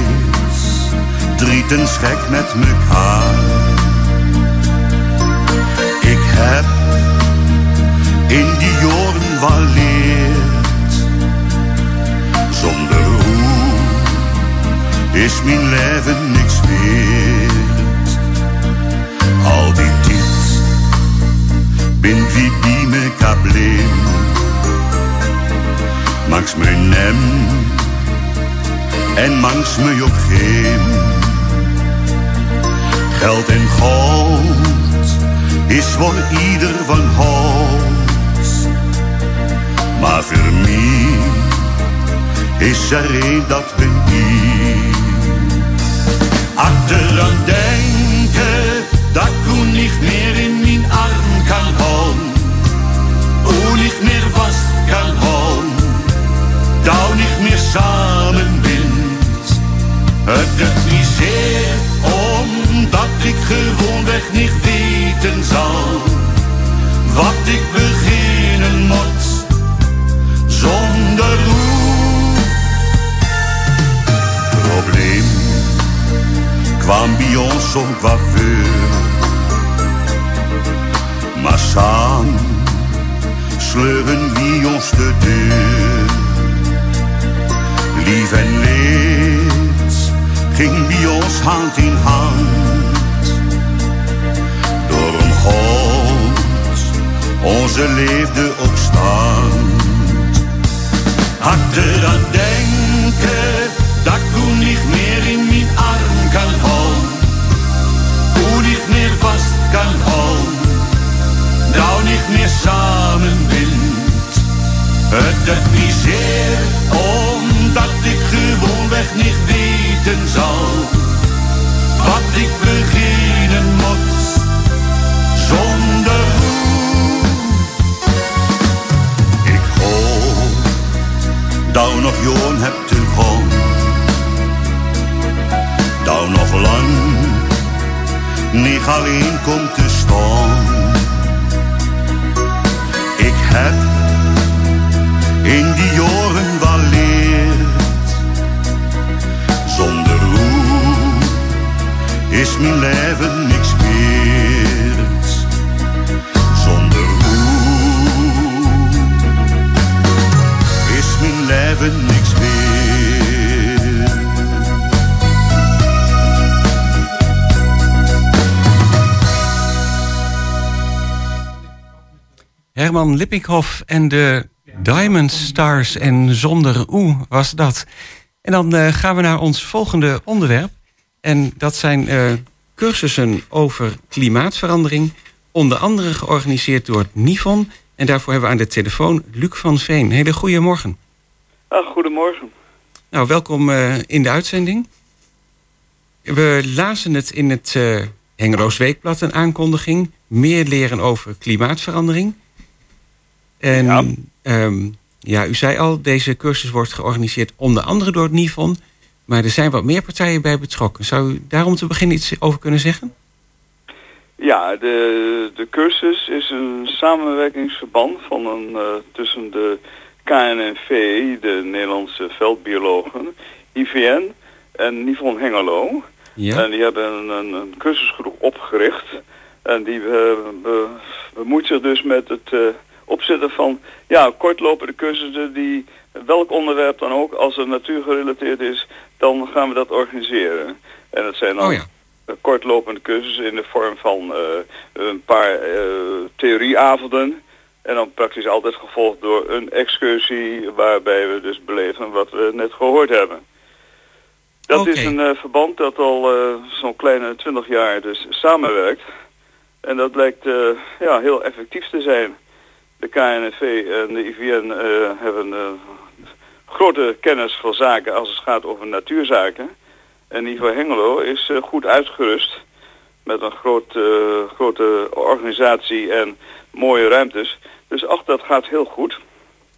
[SPEAKER 8] drietensgek met mekaar. Ik heb in die jaren wel leerd. Zonder hoe is mijn leven niks weerd. Al die tijd bin wie bij mekaar bleef. Mangs me nem en mangs me ook geen. Geld en goud is voor ieder van houdt. Maar voor mij is er een dat ben ik. Achteraan denken dat ik niet meer in mijn arm kan houden. U niet meer vast kan houden. Dat niet meer samen bindt. Het doet niet zeer omdat ik gewoonweg niet weten zal. Wat ik beginnen moet zonder hoe. Probleem kwam bij ons om coiffeur. Maar samen sleuren wie ons de deur. Lief en leed ging bij ons hand in hand. Door een God onze leefde ook stand. Achteraan denken dat ik niet meer in mijn arm kan houden. U niet meer vast kan houden. Nou niet meer samen bindt. Het niet zeer omdat ik gewoonweg niet weten zal. Wat ik beginnen moet
[SPEAKER 5] Lippinkhoff en de Diamond Stars en zonder oe was dat. En dan eh, gaan we naar ons volgende onderwerp. En dat zijn eh, cursussen over klimaatverandering. Onder andere georganiseerd door het NIFON. En daarvoor hebben we aan de telefoon Luc van Veen. Hele goede morgen.
[SPEAKER 9] Ah, goedemorgen.
[SPEAKER 5] Nou, welkom eh, in de uitzending. We lazen het in het Hengeloos Weekblad, een aankondiging. Meer leren over klimaatverandering. En
[SPEAKER 9] Ja.
[SPEAKER 5] ja. ja, u zei al, deze cursus wordt georganiseerd onder andere door het NIFON. Maar er zijn wat meer partijen bij betrokken. Zou u daar om te beginnen iets over kunnen zeggen?
[SPEAKER 9] Ja, de, de cursus is een samenwerkingsverband van een, eh, tussen de KNNV, de Nederlandse veldbiologen, IVN en Nivon Hengelo.
[SPEAKER 5] Ja.
[SPEAKER 9] En die hebben een, een, een cursusgroep opgericht. En die be- bemoeit zich dus met het eh, opzetten van ja, kortlopende cursussen die welk onderwerp dan ook, als het natuurgerelateerd is, dan gaan we dat organiseren. En het zijn dan
[SPEAKER 5] Oh ja.
[SPEAKER 9] kortlopende cursussen in de vorm van eh, een paar eh, theorieavonden. En dan praktisch altijd gevolgd door een excursie waarbij we dus beleven wat we net gehoord hebben. Dat is een eh, verband dat al zo'n kleine 20 jaar dus samenwerkt. En dat lijkt ja, heel effectief te zijn. De KNV en de IVN eh, hebben eh, grote kennis van zaken als het gaat over natuurzaken. En Ivo Hengelo is eh, goed uitgerust met een groot, grote organisatie en mooie ruimtes. Dus ach, dat gaat heel goed.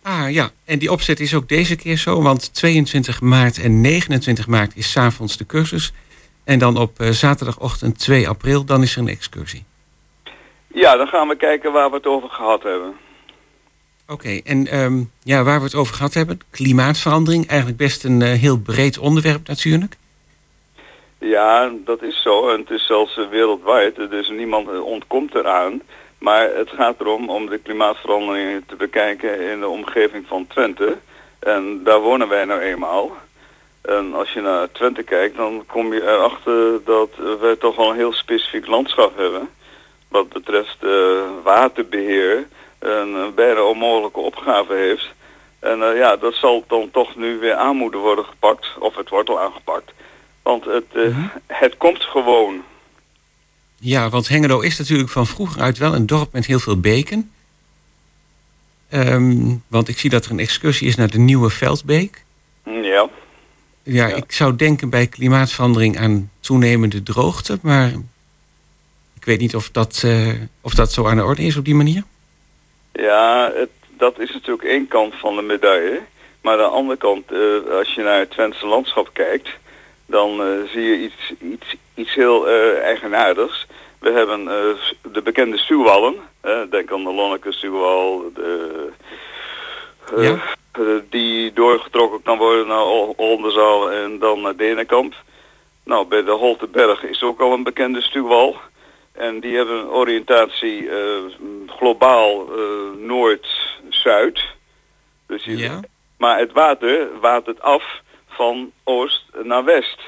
[SPEAKER 5] Ah ja, en die opzet is ook deze keer zo, want 22 maart en 29 maart is s'avonds de cursus. En dan op zaterdagochtend 2 april, dan is er een excursie.
[SPEAKER 9] Ja, dan gaan we kijken waar we het over gehad hebben.
[SPEAKER 5] Oké, en ehm, ja, waar we het over gehad hebben, klimaatverandering, eigenlijk best een eh, heel breed onderwerp natuurlijk.
[SPEAKER 9] Ja, dat is zo. En het is zelfs eh, wereldwijd, dus niemand eh, ontkomt eraan. Maar het gaat erom om de klimaatveranderingen te bekijken in de omgeving van Twente. En daar wonen wij nou eenmaal. En als je naar Twente kijkt, dan kom je erachter dat eh, wij toch wel een heel specifiek landschap hebben. Wat betreft eh, waterbeheer een eh, bijna onmogelijke opgave heeft. En eh, ja, dat zal dan toch nu weer aan moeten worden gepakt. Of het wordt al aangepakt. Want het, eh, het komt gewoon.
[SPEAKER 5] Ja, want Hengelo is natuurlijk van vroeger uit wel een dorp met heel veel beken. Ehm, want ik zie dat er een excursie is naar de Nieuwe Veldbeek.
[SPEAKER 9] Ja.
[SPEAKER 5] Ja, ik zou denken bij klimaatverandering aan toenemende droogte, maar ik weet niet of dat, of dat zo aan de orde is op die manier.
[SPEAKER 9] Ja, het, dat is natuurlijk één kant van de medaille. Maar aan de andere kant, eh, als je naar het Twentse landschap kijkt, dan eh, zie je iets, iets, iets heel eh, eigenaardigs. We hebben de bekende stuwwallen. denk aan de Lonneke stuwwal, de,
[SPEAKER 5] Ja.
[SPEAKER 9] die doorgetrokken kan worden naar Ol- Oldenzaal en dan naar Denenkamp. Nou, bij de Holteberg is ook al een bekende stuwwal. En die hebben een oriëntatie eh, globaal eh, noord-zuid. Dus
[SPEAKER 5] Ja.
[SPEAKER 9] Maar het water watert af van oost naar west.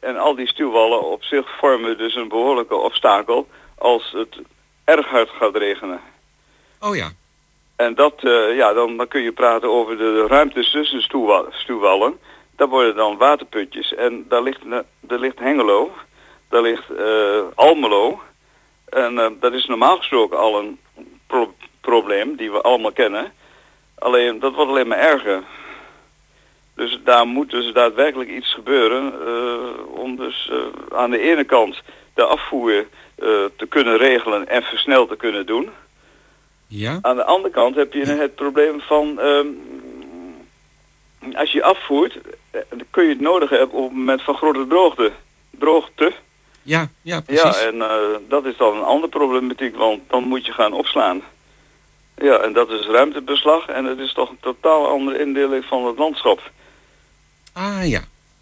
[SPEAKER 9] En al die stuwwallen op zich vormen dus een behoorlijke obstakel als het erg hard gaat regenen.
[SPEAKER 5] Oh ja.
[SPEAKER 9] En dat, eh, ja, dan, dan kun je praten over de ruimtes tussen stuwwa- stuwwallen. Daar worden dan waterputjes. En daar ligt, daar ligt Hengelo, daar ligt eh, Almelo. En eh, dat is normaal gesproken al een pro- probleem die we allemaal kennen. Alleen, dat wordt alleen maar erger. Dus daar moet dus daadwerkelijk iets gebeuren eh, om dus aan de ene kant de afvoer te kunnen regelen en versneld te kunnen doen.
[SPEAKER 5] Ja.
[SPEAKER 9] Aan de andere kant heb je het probleem van ehm, als je afvoert, dan kun je het nodig hebben op het moment van grote droogte. Droogte.
[SPEAKER 5] Ja, ja, precies.
[SPEAKER 9] Ja, en eh, dat is dan een andere problematiek, want dan moet je gaan opslaan. Ja, en dat is ruimtebeslag en het is toch een totaal andere indeling van het landschap.
[SPEAKER 5] Ah ja.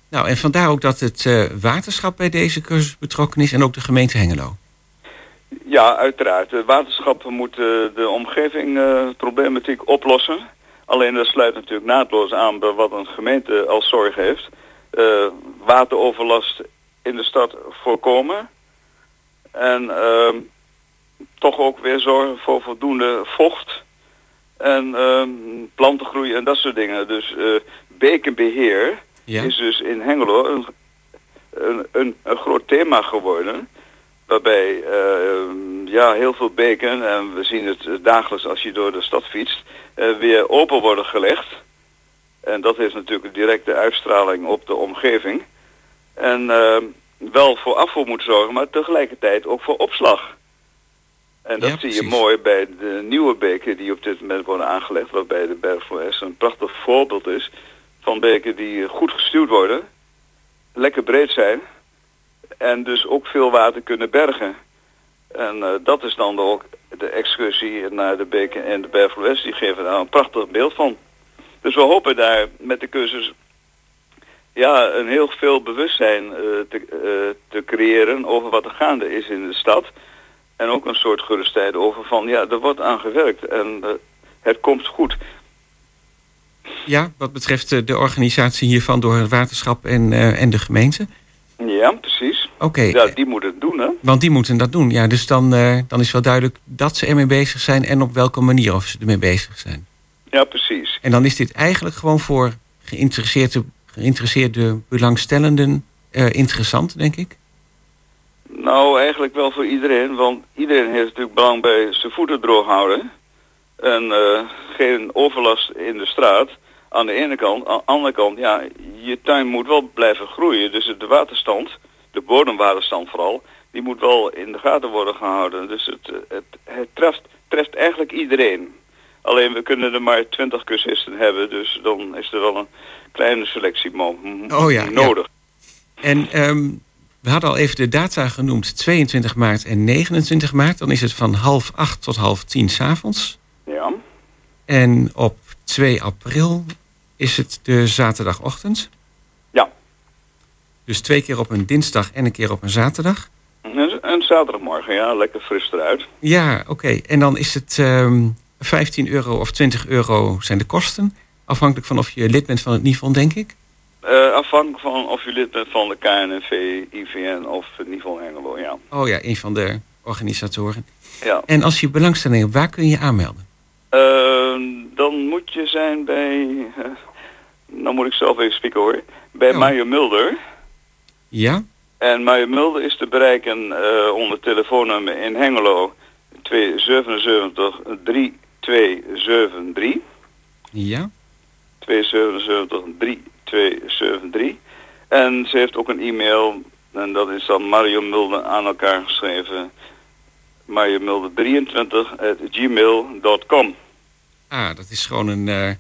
[SPEAKER 5] Nou, en vandaar ook dat het eh, waterschap bij deze cursus betrokken is en ook de gemeente Hengelo.
[SPEAKER 9] Ja, uiteraard. De waterschappen moeten de omgeving eh, problematiek oplossen. Alleen dat sluit natuurlijk naadloos aan bij wat een gemeente als zorg heeft. Wateroverlast in de stad voorkomen. En ehm, toch ook weer zorgen voor voldoende vocht. En ehm, plantengroei en dat soort dingen. Dus eh, bekenbeheer
[SPEAKER 5] Ja.
[SPEAKER 9] is dus in Hengelo een, een, een, een groot thema geworden. Waarbij eh, ja, heel veel beken, en we zien het dagelijks als je door de stad fietst, eh, weer open worden gelegd. En dat heeft natuurlijk een directe uitstraling op de omgeving. En eh, wel voor afvoer moet zorgen, maar tegelijkertijd ook voor opslag. En dat
[SPEAKER 5] Ja,
[SPEAKER 9] zie je mooi bij de nieuwe beken die op dit moment worden aangelegd, waarbij de Berg voor een prachtig voorbeeld is van beken die goed gestuurd worden, lekker breed zijn en dus ook veel water kunnen bergen. En eh, dat is dan ook de excursie naar de beken en de Berg voor die geven daar een prachtig beeld van. Dus we hopen daar met de cursus ja, een heel veel bewustzijn eh, te, eh, te creëren over wat er gaande is in de stad. En ook een soort gerustheid over van ja, er wordt aan gewerkt en eh, het komt goed.
[SPEAKER 5] Ja, wat betreft de organisatie hiervan door het waterschap en, en de gemeente.
[SPEAKER 9] Ja, precies.
[SPEAKER 5] Oké,
[SPEAKER 9] Ja, die moeten het doen hè.
[SPEAKER 5] want die moeten dat doen. Ja, dus dan, dan is wel duidelijk dat ze ermee bezig zijn en op welke manier of ze ermee bezig zijn.
[SPEAKER 9] Ja, precies.
[SPEAKER 5] En dan is dit eigenlijk gewoon voor geïnteresseerde, geïnteresseerde belangstellenden eh, interessant, denk ik.
[SPEAKER 9] Nou, eigenlijk wel voor iedereen, want iedereen heeft natuurlijk belang bij zijn voeten droog houden. En eh, geen overlast in de straat. Aan de ene kant, aan de andere kant, ja, je tuin moet wel blijven groeien. Dus de waterstand, de bodemwaterstand vooral, die moet wel in de gaten worden gehouden. Dus het, eh, het, het treft, treft eigenlijk iedereen. Alleen we kunnen er maar 20 cursisten hebben, dus dan is er wel een kleine selectie mo-
[SPEAKER 5] Oh ja, ja.
[SPEAKER 9] nodig.
[SPEAKER 5] En ehm, we hadden al even de data genoemd, 22 maart en 29 maart. Dan is het van half acht tot half tien s'avonds.
[SPEAKER 9] Ja.
[SPEAKER 5] En op 2 april is het de zaterdagochtend.
[SPEAKER 9] Ja.
[SPEAKER 5] Dus twee keer op een dinsdag en een keer op een zaterdag.
[SPEAKER 9] En, en zaterdagmorgen, ja, lekker fris eruit.
[SPEAKER 5] Ja, oké. En dan is het ehm 15 euro of 20 euro zijn de kosten. Afhankelijk van of je lid bent van het NIFON, denk ik.
[SPEAKER 9] Eh, afhankelijk van of je lid bent van de KNNV, IVN of niveau Hengelo, ja.
[SPEAKER 5] Oh ja, een van de organisatoren.
[SPEAKER 9] ja.
[SPEAKER 5] En als je belangstelling hebt, waar kun je je aanmelden?
[SPEAKER 9] Eh, dan moet je zijn bij, eh, nou moet ik zelf even spieken hoor, bij. Mario Mulder.
[SPEAKER 5] Ja?
[SPEAKER 9] En Mario Mulder is te bereiken eh, onder telefoonnummer in Hengelo 277 3273.
[SPEAKER 5] Ja?
[SPEAKER 9] 277 3273. En ze heeft ook een e-mail en dat is dan Mario Mulder aan elkaar geschreven. Mario Mulder 23 at gmail.com.
[SPEAKER 5] Ah, dat is gewoon een, eh,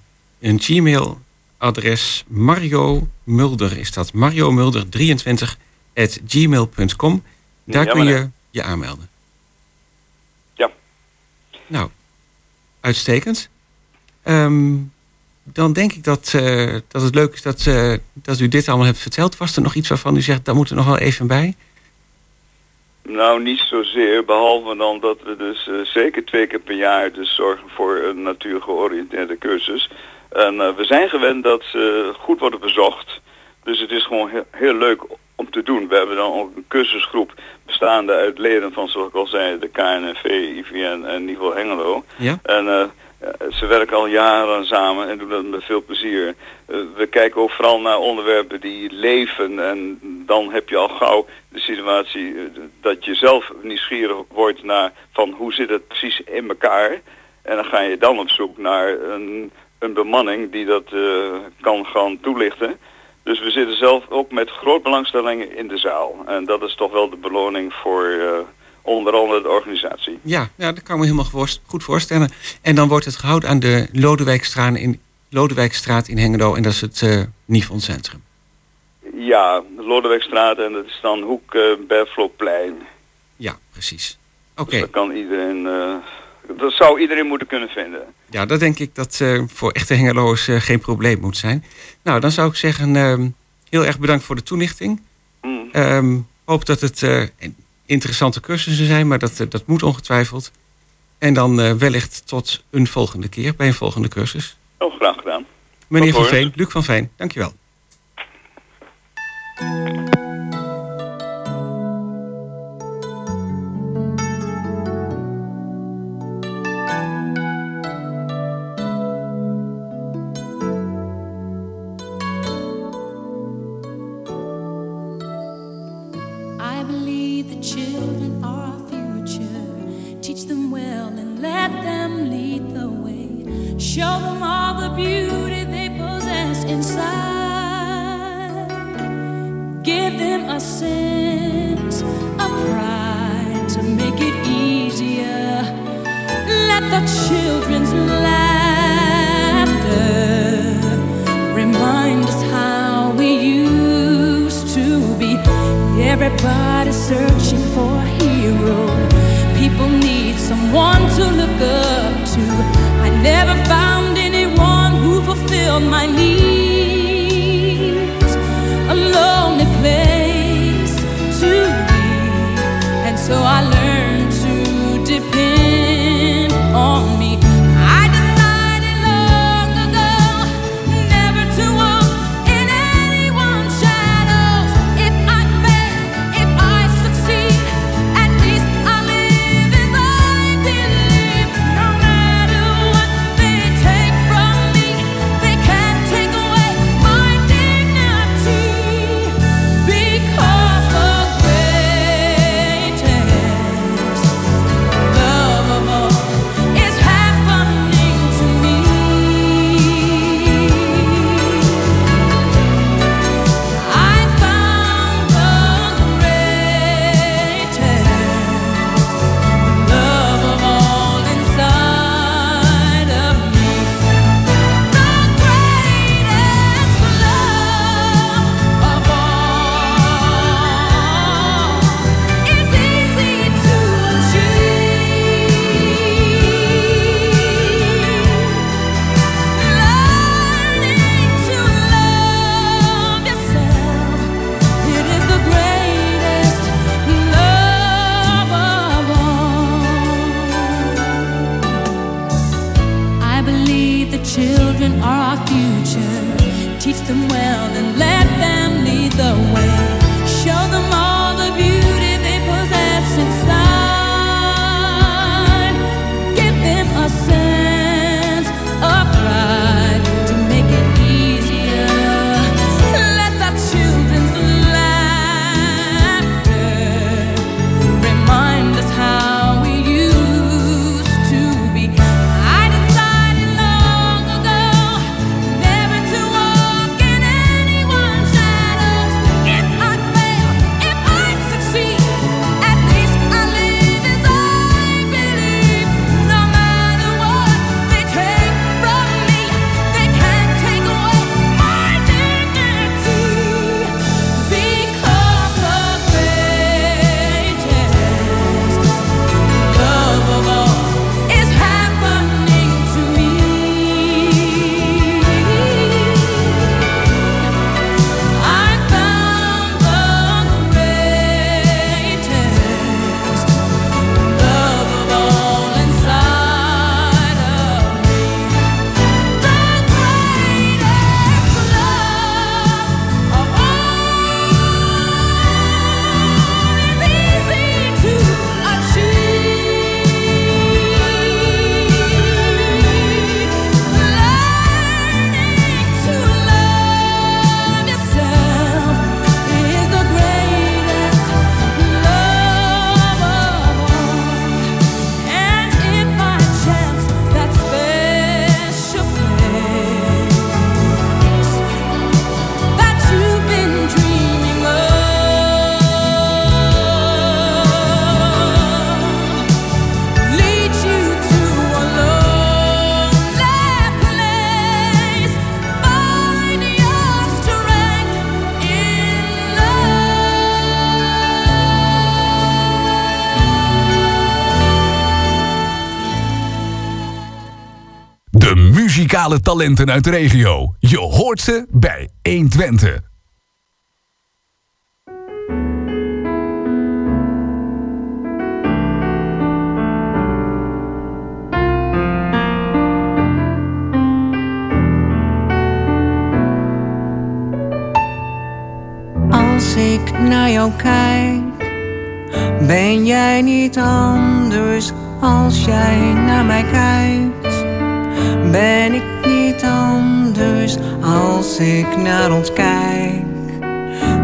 [SPEAKER 5] een Gmail-adres. Mario Mulder is dat. Mario Mulder 23 at gmail.com. Daar
[SPEAKER 9] Ja,
[SPEAKER 5] kun je je aanmelden.
[SPEAKER 9] Ja.
[SPEAKER 5] Nou, uitstekend. Ehm, dan denk ik dat, eh, dat het leuk is dat, eh, dat u dit allemaal hebt verteld. Was er nog iets waarvan u zegt, daar moet er nog wel even bij?
[SPEAKER 9] Nou, niet zozeer, behalve dan dat we dus eh, zeker twee keer per jaar dus zorgen voor een natuurgeoriënteerde cursus. En we zijn gewend dat ze goed worden bezocht. Dus het is gewoon heel, heel leuk om te doen. We hebben dan ook een cursusgroep bestaande uit leden van, zoals ik al zei, de KNNV, IVN en Niveau Hengelo.
[SPEAKER 5] Ja?
[SPEAKER 9] En eh, eh, ze werken al jaren samen en doen dat met veel plezier. Eh, we kijken ook vooral naar onderwerpen die leven. En dan heb je al gauw de situatie dat je zelf nieuwsgierig wordt naar van hoe zit het precies in elkaar. En dan ga je dan op zoek naar een, een bemanning die dat kan gaan toelichten. Dus we zitten zelf ook met groot belangstelling in de zaal. En dat is toch wel de beloning voor eh, onder andere de organisatie.
[SPEAKER 5] Ja, ja, dat kan ik me helemaal goed voorstellen. En dan wordt het gehouden aan de Lodewijkstraat in, Lodewijkstraat in Hengelo. En dat is het eh Nifon Centrum.
[SPEAKER 9] Ja, de Lodewegstraat en dat is dan hoek uh, Berfloplein.
[SPEAKER 5] Ja, precies. Oké,
[SPEAKER 9] Dus dat kan iedereen, dat zou iedereen moeten kunnen vinden.
[SPEAKER 5] ja, dat denk ik dat eh, voor echte Hengeloers eh, geen probleem moet zijn. Nou, dan zou ik zeggen, ehm, heel erg bedankt voor de toelichting.
[SPEAKER 9] Mm.
[SPEAKER 5] Hoop dat het eh, interessante cursussen zijn, maar dat, dat moet ongetwijfeld. En dan wellicht tot een volgende keer, bij een volgende cursus.
[SPEAKER 9] Oh, graag gedaan.
[SPEAKER 5] Meneer Van. Veen, Luc van Veen, dankjewel.
[SPEAKER 10] Make it easier. Let the children's laughter remind us how we used to be. Everybody searching for a hero. People need someone to look up to. I never found anyone who fulfilled my needs. A lonely place to be. And so I learned them well and let
[SPEAKER 2] muzikale talenten uit de regio. Je hoort ze bij 120.
[SPEAKER 11] Als ik naar jou kijk, ben jij niet anders als jij naar mij kijkt. Ben ik niet anders als ik naar ons kijk,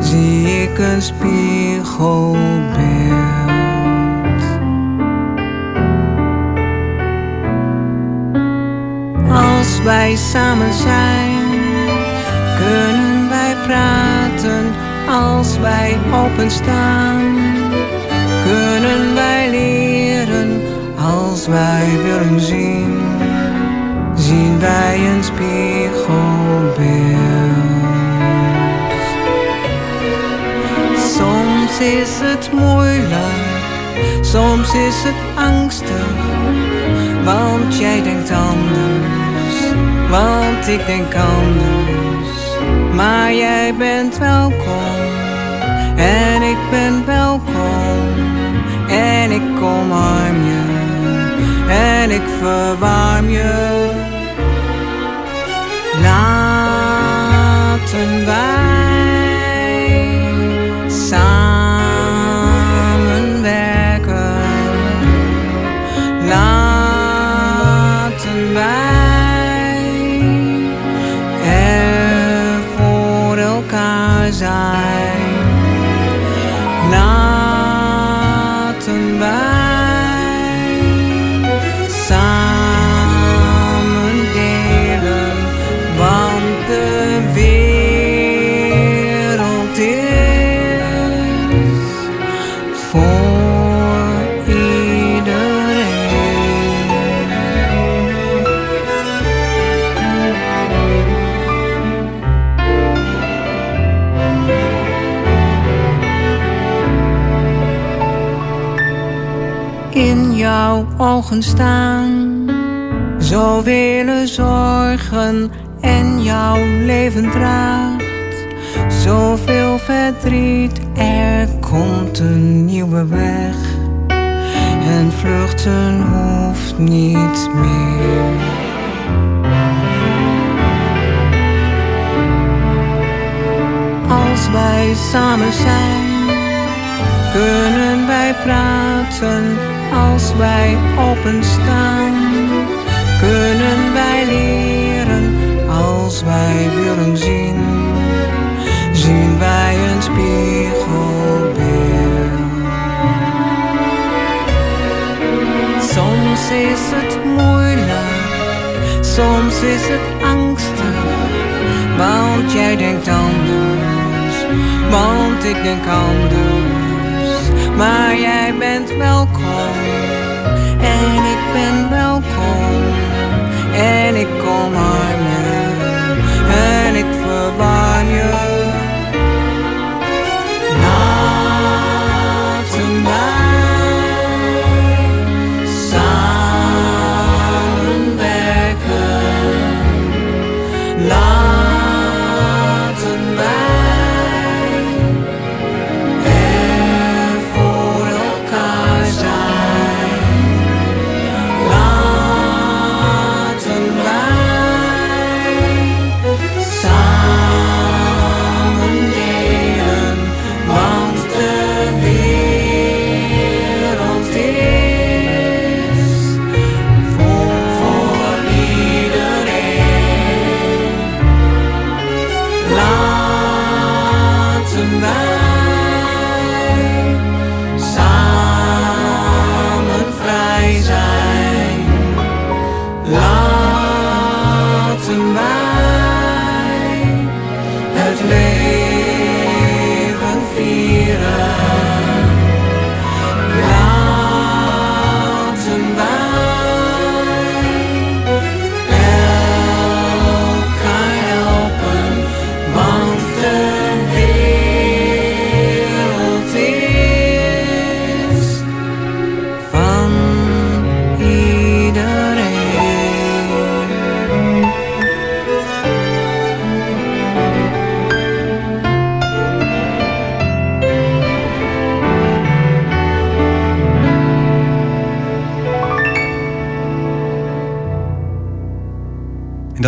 [SPEAKER 11] zie ik een spiegelbeeld. Als wij samen zijn, kunnen wij praten als wij openstaan. Kunnen wij leren als wij willen zien, zien wij een spiegelbeeld. Soms is het moeilijk, soms is het angstig, want jij denkt anders, want ik denk anders. Maar jij bent welkom en ik ben welkom en ik omarm je en ik verwarm je. Laten wij staan. Zo willen zorgen en jouw leven draagt. Zoveel verdriet, er komt een nieuwe weg. En vluchten hoeft niet meer. Als wij samen zijn kunnen wij praten als wij openstaan? Kunnen wij leren als wij willen zien? Zien wij een spiegelbeeld? Soms is het moeilijk, soms is het angstig, want jij denkt anders, want ik denk anders. Maar jij bent welkom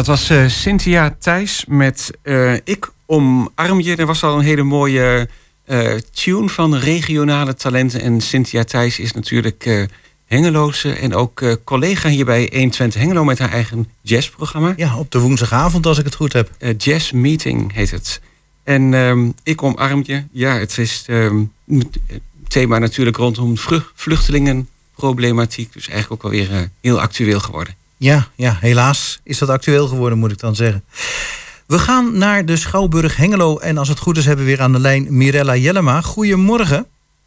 [SPEAKER 5] Dat was eh, Cynthia Thijs met eh, Ik omarm je. Er was al een hele mooie eh, tune van regionale talenten. En Cynthia Thijs is natuurlijk Hengeloze en ook collega hier bij 120 Hengelo met haar eigen jazzprogramma.
[SPEAKER 4] Ja, op de woensdagavond als ik het goed heb.
[SPEAKER 5] Jazz Meeting heet het. En ehm, ik omarm je. Ja, het is ehm, thema natuurlijk rondom vlu- vluchtelingenproblematiek. Dus eigenlijk ook alweer heel actueel geworden.
[SPEAKER 4] Ja, ja, helaas is dat actueel geworden, moet ik dan zeggen. We gaan naar de Schouwburg Hengelo. En als het goed is, hebben we weer aan de lijn Mirella Jellema. Goedemorgen.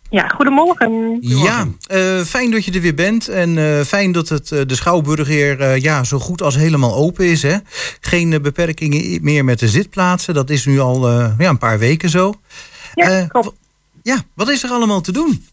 [SPEAKER 12] Ja, goedemorgen.
[SPEAKER 4] Ja, eh, fijn dat je er weer bent. En eh, fijn dat het, eh, de Schouwburg weer eh, ja, zo goed als helemaal open is. Hè? Geen beperkingen meer met de zitplaatsen. Dat is nu al ja, een paar weken zo.
[SPEAKER 12] Ja, klopt.
[SPEAKER 4] Ja, wat is er allemaal te doen?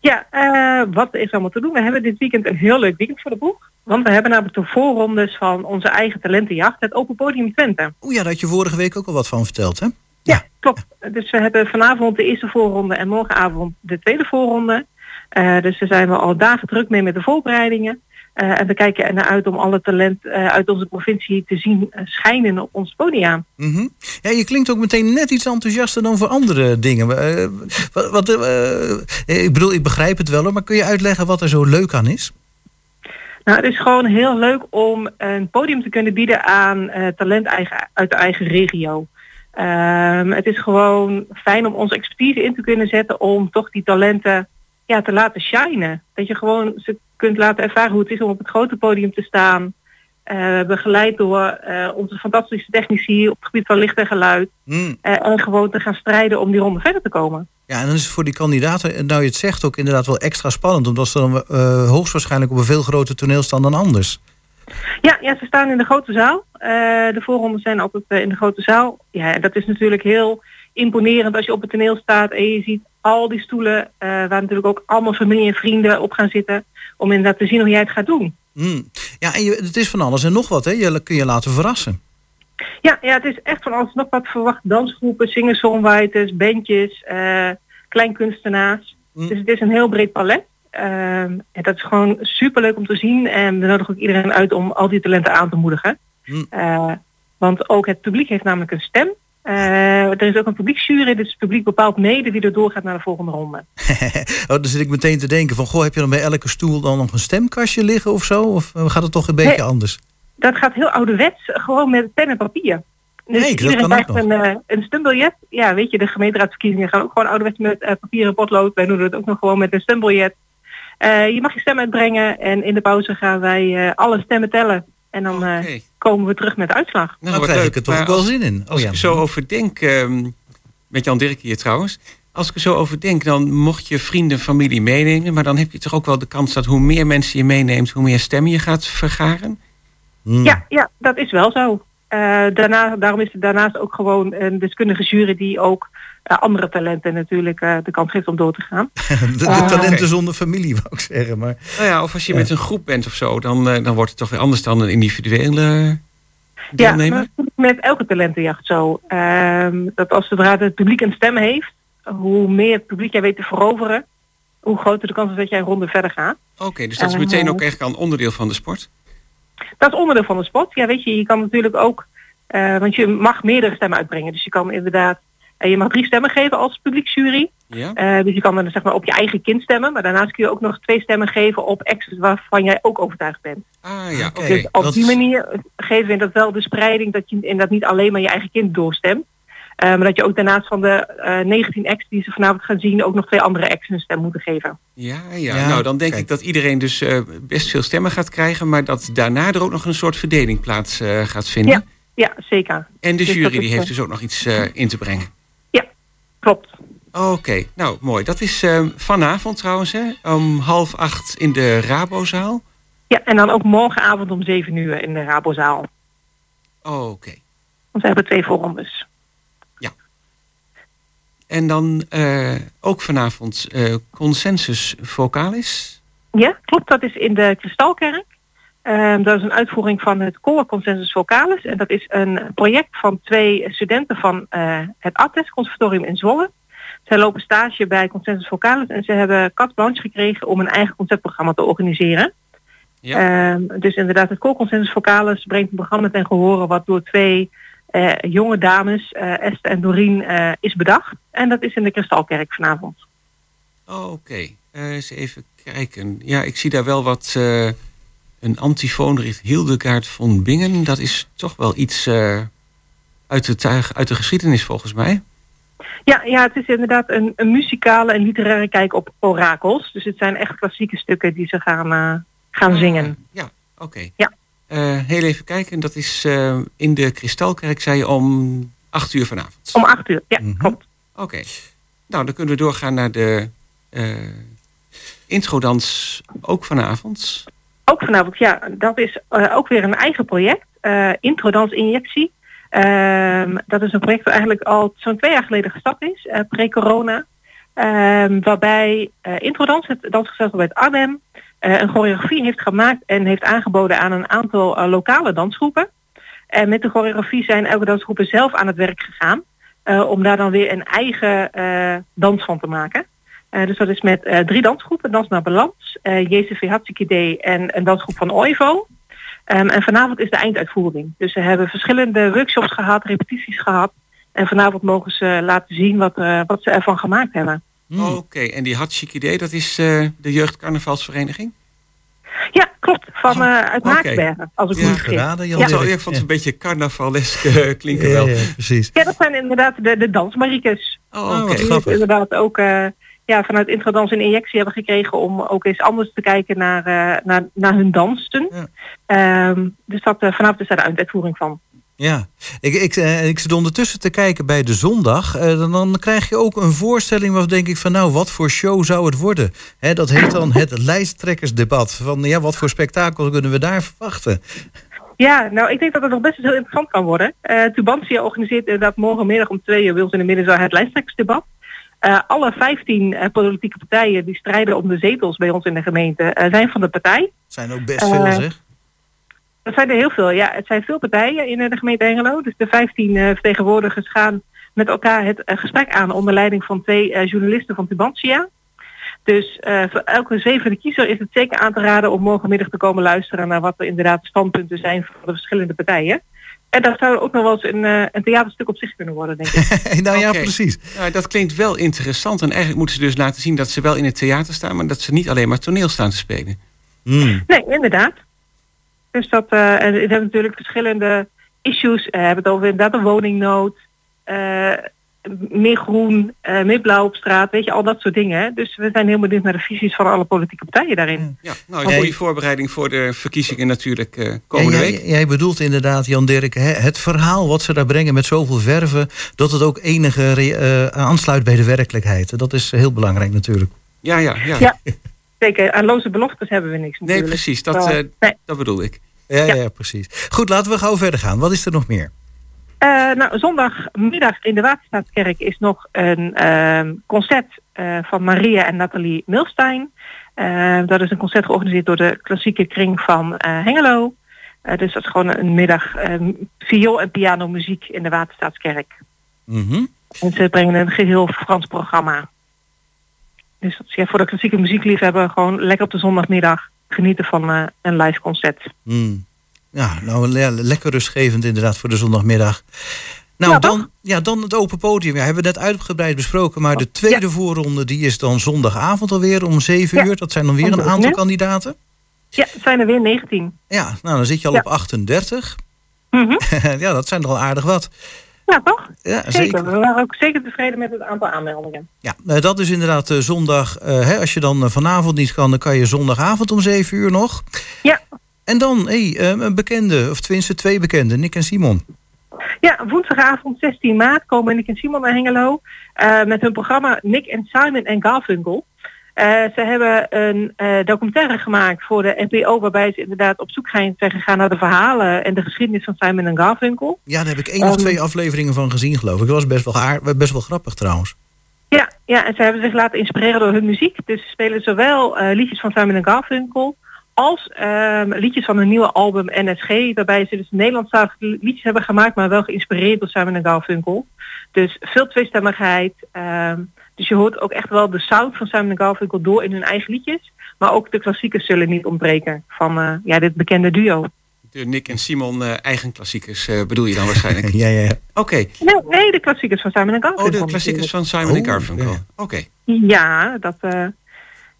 [SPEAKER 12] Ja, eh, wat is allemaal te doen? We hebben dit weekend een heel leuk weekend voor de boeg. Want we hebben namelijk de voorrondes van onze eigen talentenjacht, het Open Podium Twente.
[SPEAKER 4] Oeh ja, daar had je vorige week ook al wat van verteld, hè?
[SPEAKER 12] Ja, klopt. Dus we hebben vanavond de eerste voorronde en morgenavond de tweede voorronde. Eh, dus daar zijn we al dagen druk mee met de voorbereidingen. Eh, en we kijken er naar uit om alle talent eh, uit onze provincie te zien eh, schijnen op ons podium.
[SPEAKER 4] Mhm. Ja, je klinkt ook meteen net iets enthousiaster dan voor andere dingen. Wat, wat, ik bedoel, ik begrijp het wel, maar kun je uitleggen wat er zo leuk aan is?
[SPEAKER 12] Nou, het is gewoon heel leuk om een podium te kunnen bieden aan eh, talent eigen, uit de eigen regio. Ehm, het is gewoon fijn om onze expertise in te kunnen zetten om toch die talenten ja, te laten shinen. Dat je gewoon ze kunt laten ervaren hoe het is om op het grote podium te staan. eh, begeleid door eh, onze fantastische technici op het gebied van licht en geluid. Eh, en gewoon te gaan strijden om die ronde verder te komen.
[SPEAKER 4] Ja, en dan is het voor die kandidaten, en nou je het zegt, ook inderdaad wel extra spannend. Omdat ze dan hoogstwaarschijnlijk op een veel groter toneel staan dan anders.
[SPEAKER 12] Ja, ja, ze staan in de grote zaal. De voorrondes zijn altijd in de grote zaal. Ja, en dat is natuurlijk heel imponerend als je op het toneel staat en je ziet al die stoelen waar natuurlijk ook allemaal familie en vrienden op gaan zitten. Om inderdaad te zien hoe jij het gaat doen.
[SPEAKER 4] Hmm. Ja, en je, het is van alles en nog wat, hè? Je kun je laten verrassen.
[SPEAKER 12] Ja, ja het is echt van alles nog wat verwacht. Dansgroepen, singer-songwriters, bandjes, eh kleinkunstenaars. Dus het is een heel breed palet. Ehm, en dat is gewoon superleuk om te zien. En we nodigen ook iedereen uit om al die talenten aan te moedigen. Eh, want ook het publiek heeft namelijk een stem. Eh, er is ook een publieksjury, dus het publiek bepaalt mede wie er doorgaat naar de volgende ronde. [LAUGHS]
[SPEAKER 4] oh, dan zit ik meteen te denken van, goh, heb je dan bij elke stoel dan nog een stemkastje liggen of zo? Of eh, gaat het toch een beetje
[SPEAKER 12] Nee.
[SPEAKER 4] anders?
[SPEAKER 12] Dat gaat heel ouderwets, gewoon met pen en papier. Dus
[SPEAKER 4] Nee, dat
[SPEAKER 12] iedereen krijgt een, eh, een stembiljet. Ja, weet je, de gemeenteraadsverkiezingen gaan ook gewoon ouderwets met eh, papier en potlood. Wij doen het ook nog gewoon met een stembiljet. Eh, je mag je stem uitbrengen en in de pauze gaan wij eh, alle stemmen tellen. En dan eh, komen we terug met de uitslag.
[SPEAKER 5] Nou,
[SPEAKER 4] Dan
[SPEAKER 5] wat
[SPEAKER 4] krijg ik er toch ook wel zin in. Oh,
[SPEAKER 5] Als
[SPEAKER 4] ja.
[SPEAKER 5] ik er zo over denk, ehm, met Jan Dirk hier trouwens. Als ik er zo over denk, dan mocht je vrienden, familie meenemen. Maar dan heb je toch ook wel de kans dat hoe meer mensen je meeneemt, hoe meer stemmen je gaat vergaren.
[SPEAKER 4] Hmm.
[SPEAKER 12] Ja, ja, dat is wel zo. Eh, daarna, daarom is er daarnaast ook gewoon een deskundige jury die ook andere talenten natuurlijk eh, de kans geeft om door te gaan. [LAUGHS]
[SPEAKER 4] de, de
[SPEAKER 12] Ah,
[SPEAKER 4] talenten zonder familie, [LAUGHS] wou ik zeggen. Maar,
[SPEAKER 5] Nou ja, of als je
[SPEAKER 4] Ja.
[SPEAKER 5] met een groep bent of zo, dan, eh, dan wordt het toch weer anders dan een individuele
[SPEAKER 12] Ja,
[SPEAKER 5] deelnemer.
[SPEAKER 12] is met elke talentenjacht zo. Ehm, dat als zodra het publiek een stem heeft, hoe meer het publiek jij weet te veroveren, hoe groter de kans is dat jij een ronde verder gaat.
[SPEAKER 5] Oké, dus dat is
[SPEAKER 12] Eh,
[SPEAKER 5] meteen ook echt een onderdeel van de sport.
[SPEAKER 12] Dat is onderdeel van de spot. Ja, weet je, je kan natuurlijk ook, eh, want je mag meerdere stemmen uitbrengen. Dus je kan inderdaad, eh, je mag drie stemmen geven als publieksjury.
[SPEAKER 5] Ja?
[SPEAKER 12] Eh, dus je kan dan zeg maar op je eigen kind stemmen, maar daarnaast kun je ook nog twee stemmen geven op exes waarvan jij ook overtuigd bent.
[SPEAKER 5] Ah ja, oké.
[SPEAKER 12] dus op
[SPEAKER 4] dat
[SPEAKER 12] die manier geven we dat wel de spreiding dat je inderdaad niet alleen maar je eigen kind doorstemt. eh, maar dat je ook daarnaast van de eh 19 ex die ze vanavond gaan zien ook nog twee andere exen een stem moeten geven.
[SPEAKER 5] Ja, ja,
[SPEAKER 4] Ja,
[SPEAKER 5] nou dan denk
[SPEAKER 4] kijk.
[SPEAKER 5] ik dat iedereen dus eh, best veel stemmen gaat krijgen, maar dat daarna er ook nog een soort verdeling plaats eh, gaat vinden.
[SPEAKER 12] Ja, ja, zeker.
[SPEAKER 5] En de
[SPEAKER 12] Dus
[SPEAKER 5] jury die heeft dus ook nog iets eh, in te brengen.
[SPEAKER 12] Klopt.
[SPEAKER 5] Oké, nou mooi. Dat is eh, vanavond trouwens, hè? om half acht in de Rabozaal.
[SPEAKER 12] Ja, en dan ook morgenavond om 7 uur in de Rabozaal.
[SPEAKER 5] Oké.
[SPEAKER 12] Want we hebben twee voorrondes.
[SPEAKER 5] En dan eh, ook vanavond eh, Consensus Vocalis.
[SPEAKER 12] Ja, klopt. Dat is in de Kristalkerk. Ehm, dat is een uitvoering van het Core Consensus Vocalis. En dat is een project van twee studenten van eh, het ATES Conservatorium in Zwolle. Zij lopen stage bij Consensus Vocalis en ze hebben carte blanche gekregen om een eigen concertprogramma te organiseren.
[SPEAKER 5] Ja.
[SPEAKER 12] Ehm, dus inderdaad, het Koorconsensus Vocalis brengt een programma ten gehore wat door twee eh, jonge dames, eh, Esther en Doreen, is bedacht. En dat is in de Kristalkerk vanavond.
[SPEAKER 5] Oh, Oké, eens even kijken. Ja, ik zie daar wel wat... een antifoonricht Hildegard von Bingen. Dat is toch wel iets eh, uit, de tuig, uit de geschiedenis volgens mij.
[SPEAKER 12] Ja, ja het is inderdaad een, een muzikale en literaire kijk op orakels. Dus het zijn echt klassieke stukken die ze gaan, eh, gaan zingen.
[SPEAKER 5] Ja, oké.
[SPEAKER 12] Ja.
[SPEAKER 5] Eh, heel even kijken, dat is eh, in de Kristalkerk, zei je, om acht uur vanavond.
[SPEAKER 12] Om acht uur, ja, klopt.
[SPEAKER 5] Oké. Nou, dan kunnen we doorgaan naar de eh introdans ook vanavond.
[SPEAKER 12] Ook vanavond, ja. Dat is eh, ook weer een eigen project. eh Introdans Injectie. Ehm, dat is een project dat eigenlijk al zo'n twee jaar geleden gestart is, eh, pre-corona. Ehm, waarbij Introdans, het dansgezelschap uit Arnhem, een choreografie heeft gemaakt en heeft aangeboden aan een aantal lokale dansgroepen. En met de choreografie zijn elke dansgroepen zelf aan het werk gegaan. om daar dan weer een eigen dans van te maken. Eh, dus dat is met eh, drie dansgroepen. Dans naar Balans, eh JCV Hatsikide en een dansgroep van Oivo. Ehm, en vanavond is de einduitvoering. Dus ze hebben verschillende workshops gehad, repetities gehad. En vanavond mogen ze laten zien wat, eh, wat ze ervan gemaakt hebben.
[SPEAKER 5] Oké, en die Hatschikide, dat is eh, de jeugdcarnavalsvereniging?
[SPEAKER 12] Ja, klopt. Van eh, uit
[SPEAKER 5] Oké.
[SPEAKER 12] Maaksbergen, als ik me niet vergis.
[SPEAKER 5] Ja. Zo, ik vond het een beetje carnavalesk eh, klinken wel.
[SPEAKER 4] precies.
[SPEAKER 12] Ja, dat zijn inderdaad de, de dansmariekes.
[SPEAKER 5] Oh,
[SPEAKER 4] grappig.
[SPEAKER 12] dus inderdaad ook eh, ja, vanuit Intradans een injectie hebben gekregen om ook eens anders te kijken naar, eh, naar, naar hun dansten. Ehm, dus dat, eh, vanavond is daar de uitvoering van.
[SPEAKER 4] Ja, ik, ik, eh, ik zit ondertussen te kijken bij de zondag. Eh, dan, dan krijg je ook een voorstelling waar denk ik van nou, wat voor show zou het worden? Hè, dat heet dan het lijsttrekkersdebat. Van ja, wat voor spektakel kunnen we daar verwachten?
[SPEAKER 12] Ja, nou ik denk dat het nog best heel interessant kan worden. Eh Tubantia organiseert inderdaad morgenmiddag om twee uur wil ze in de middenzaal het lijsttrekkersdebat. Eh, alle 15 eh, politieke partijen die strijden om de zetels bij ons in de gemeente eh, zijn van de partij.
[SPEAKER 4] zijn ook best veel, zeg.
[SPEAKER 12] Dat zijn er heel veel, ja. Het zijn veel partijen in de gemeente Hengelo. Dus de 15 eh, vertegenwoordigers gaan met elkaar het gesprek aan onder leiding van twee journalisten van Tubantia. Dus voor elke zevende kiezer is het zeker aan te raden om morgenmiddag te komen luisteren naar wat er inderdaad de standpunten zijn van de verschillende partijen. En dat zou ook nog wel eens een, eh, een theaterstuk op zich kunnen worden, denk ik. [LAUGHS]
[SPEAKER 4] nou ja, precies.
[SPEAKER 5] Ja, dat klinkt wel interessant. En eigenlijk moeten ze dus laten zien dat ze wel in het theater staan... maar dat ze niet alleen maar toneel staan te spelen.
[SPEAKER 4] Hmm.
[SPEAKER 12] Nee, inderdaad. Dus dat, eh en we hebben natuurlijk verschillende issues. Eh, We hebben het over inderdaad de woningnood, eh, meer groen, eh, meer blauw op straat, weet je, al dat soort dingen. hè. Dus we zijn heel benieuwd naar de visies van alle politieke partijen daarin.
[SPEAKER 5] Ja, nou, een goede voorbereiding voor de verkiezingen natuurlijk eh,
[SPEAKER 4] Ja,
[SPEAKER 5] komende
[SPEAKER 4] jij,
[SPEAKER 5] week.
[SPEAKER 4] jij bedoelt inderdaad, Jan Dirk, hè, het verhaal wat ze daar brengen met zoveel verven, dat het ook enige eh, aansluit bij de werkelijkheid. Dat is heel belangrijk natuurlijk.
[SPEAKER 5] Ja, ja, ja.
[SPEAKER 12] Ja. Zeker, aan loze beloftes hebben we niks
[SPEAKER 5] Nee,
[SPEAKER 12] natuurlijk.
[SPEAKER 5] precies. Dat,
[SPEAKER 12] nee.
[SPEAKER 5] dat bedoel ik.
[SPEAKER 4] Ja, ja. ja, precies. Goed, laten we gauw verder gaan. Wat is er nog meer?
[SPEAKER 12] Eh, nou, zondagmiddag in de Waterstaatskerk is nog een ehm, concert eh, van Maria en Nathalie Milstein. Eh, dat is een concert georganiseerd door de klassieke kring van Hengelo. Dus dat is gewoon een middag ehm, viool- en pianomuziek in de Waterstaatskerk.
[SPEAKER 4] Mhm.
[SPEAKER 12] En ze brengen een geheel Frans programma. Dus dat is ja, voor de klassieke muziekliefhebber gewoon lekker op de zondagmiddag genieten van een live concert.
[SPEAKER 4] Hmm. Ja, nou le- lekker rustgevend inderdaad voor de zondagmiddag. Nou, dan, ja, dan het open podium. Ja, hebben we net uitgebreid besproken. Maar de tweede voorronde die is dan zondagavond alweer om 7
[SPEAKER 12] Ja.
[SPEAKER 4] uur. Dat zijn dan weer een aantal kandidaten.
[SPEAKER 12] Ja, het zijn er weer 19.
[SPEAKER 4] Ja, nou dan zit je al op 38.
[SPEAKER 12] Mhm. [LAUGHS]
[SPEAKER 4] ja, dat zijn er al aardig wat.
[SPEAKER 12] Ja, toch?
[SPEAKER 4] Ja,
[SPEAKER 12] zeker.
[SPEAKER 4] zeker.
[SPEAKER 12] We waren ook zeker tevreden met het aantal aanmeldingen.
[SPEAKER 4] Ja, eh, dat is inderdaad eh, zondag. eh, hè, als je dan vanavond niet kan, dan kan je zondagavond om 7 uur nog.
[SPEAKER 12] Ja.
[SPEAKER 4] En dan hey, eh, een bekende, of tenminste twee bekenden, Nick en Simon.
[SPEAKER 12] Ja, woensdagavond 16 maart komen Nick en Simon naar Hengelo eh, met hun programma Nick en Simon en Garfunkel. Eh, ze hebben een eh, documentaire gemaakt voor de NPO waarbij ze inderdaad op zoek zijn zijn gegaan naar de verhalen en de geschiedenis van Simon en Garfunkel.
[SPEAKER 4] Ja, daar heb ik één of
[SPEAKER 12] Ehm,
[SPEAKER 4] twee afleveringen van gezien, geloof ik. Dat was best wel, aard, best wel grappig trouwens.
[SPEAKER 12] Ja, ja, en ze hebben zich laten inspireren door hun muziek. Dus ze spelen zowel liedjes van Simon en Garfunkel als ehm, liedjes van hun nieuwe album NSG, waarbij ze dus Nederlandstalige liedjes hebben gemaakt, maar wel geïnspireerd door Simon en Garfunkel. Dus veel tweestemmigheid. ehm, dus je hoort ook echt wel de sound van Simon en Garfunkel door in hun eigen liedjes. Maar ook de klassiekers zullen niet ontbreken van eh, ja, dit bekende duo.
[SPEAKER 5] De Nick en Simon eh, eigen klassiekers eh, bedoel je dan waarschijnlijk? [LAUGHS]
[SPEAKER 4] ja, ja, ja.
[SPEAKER 5] Oké.
[SPEAKER 12] Nee, nee, de klassiekers van Simon Garfunkel.
[SPEAKER 5] Oh, de klassiekers van Simon en
[SPEAKER 4] Oh,
[SPEAKER 5] Garfunkel.
[SPEAKER 4] ja.
[SPEAKER 5] Oké.
[SPEAKER 12] Ja, dat, eh,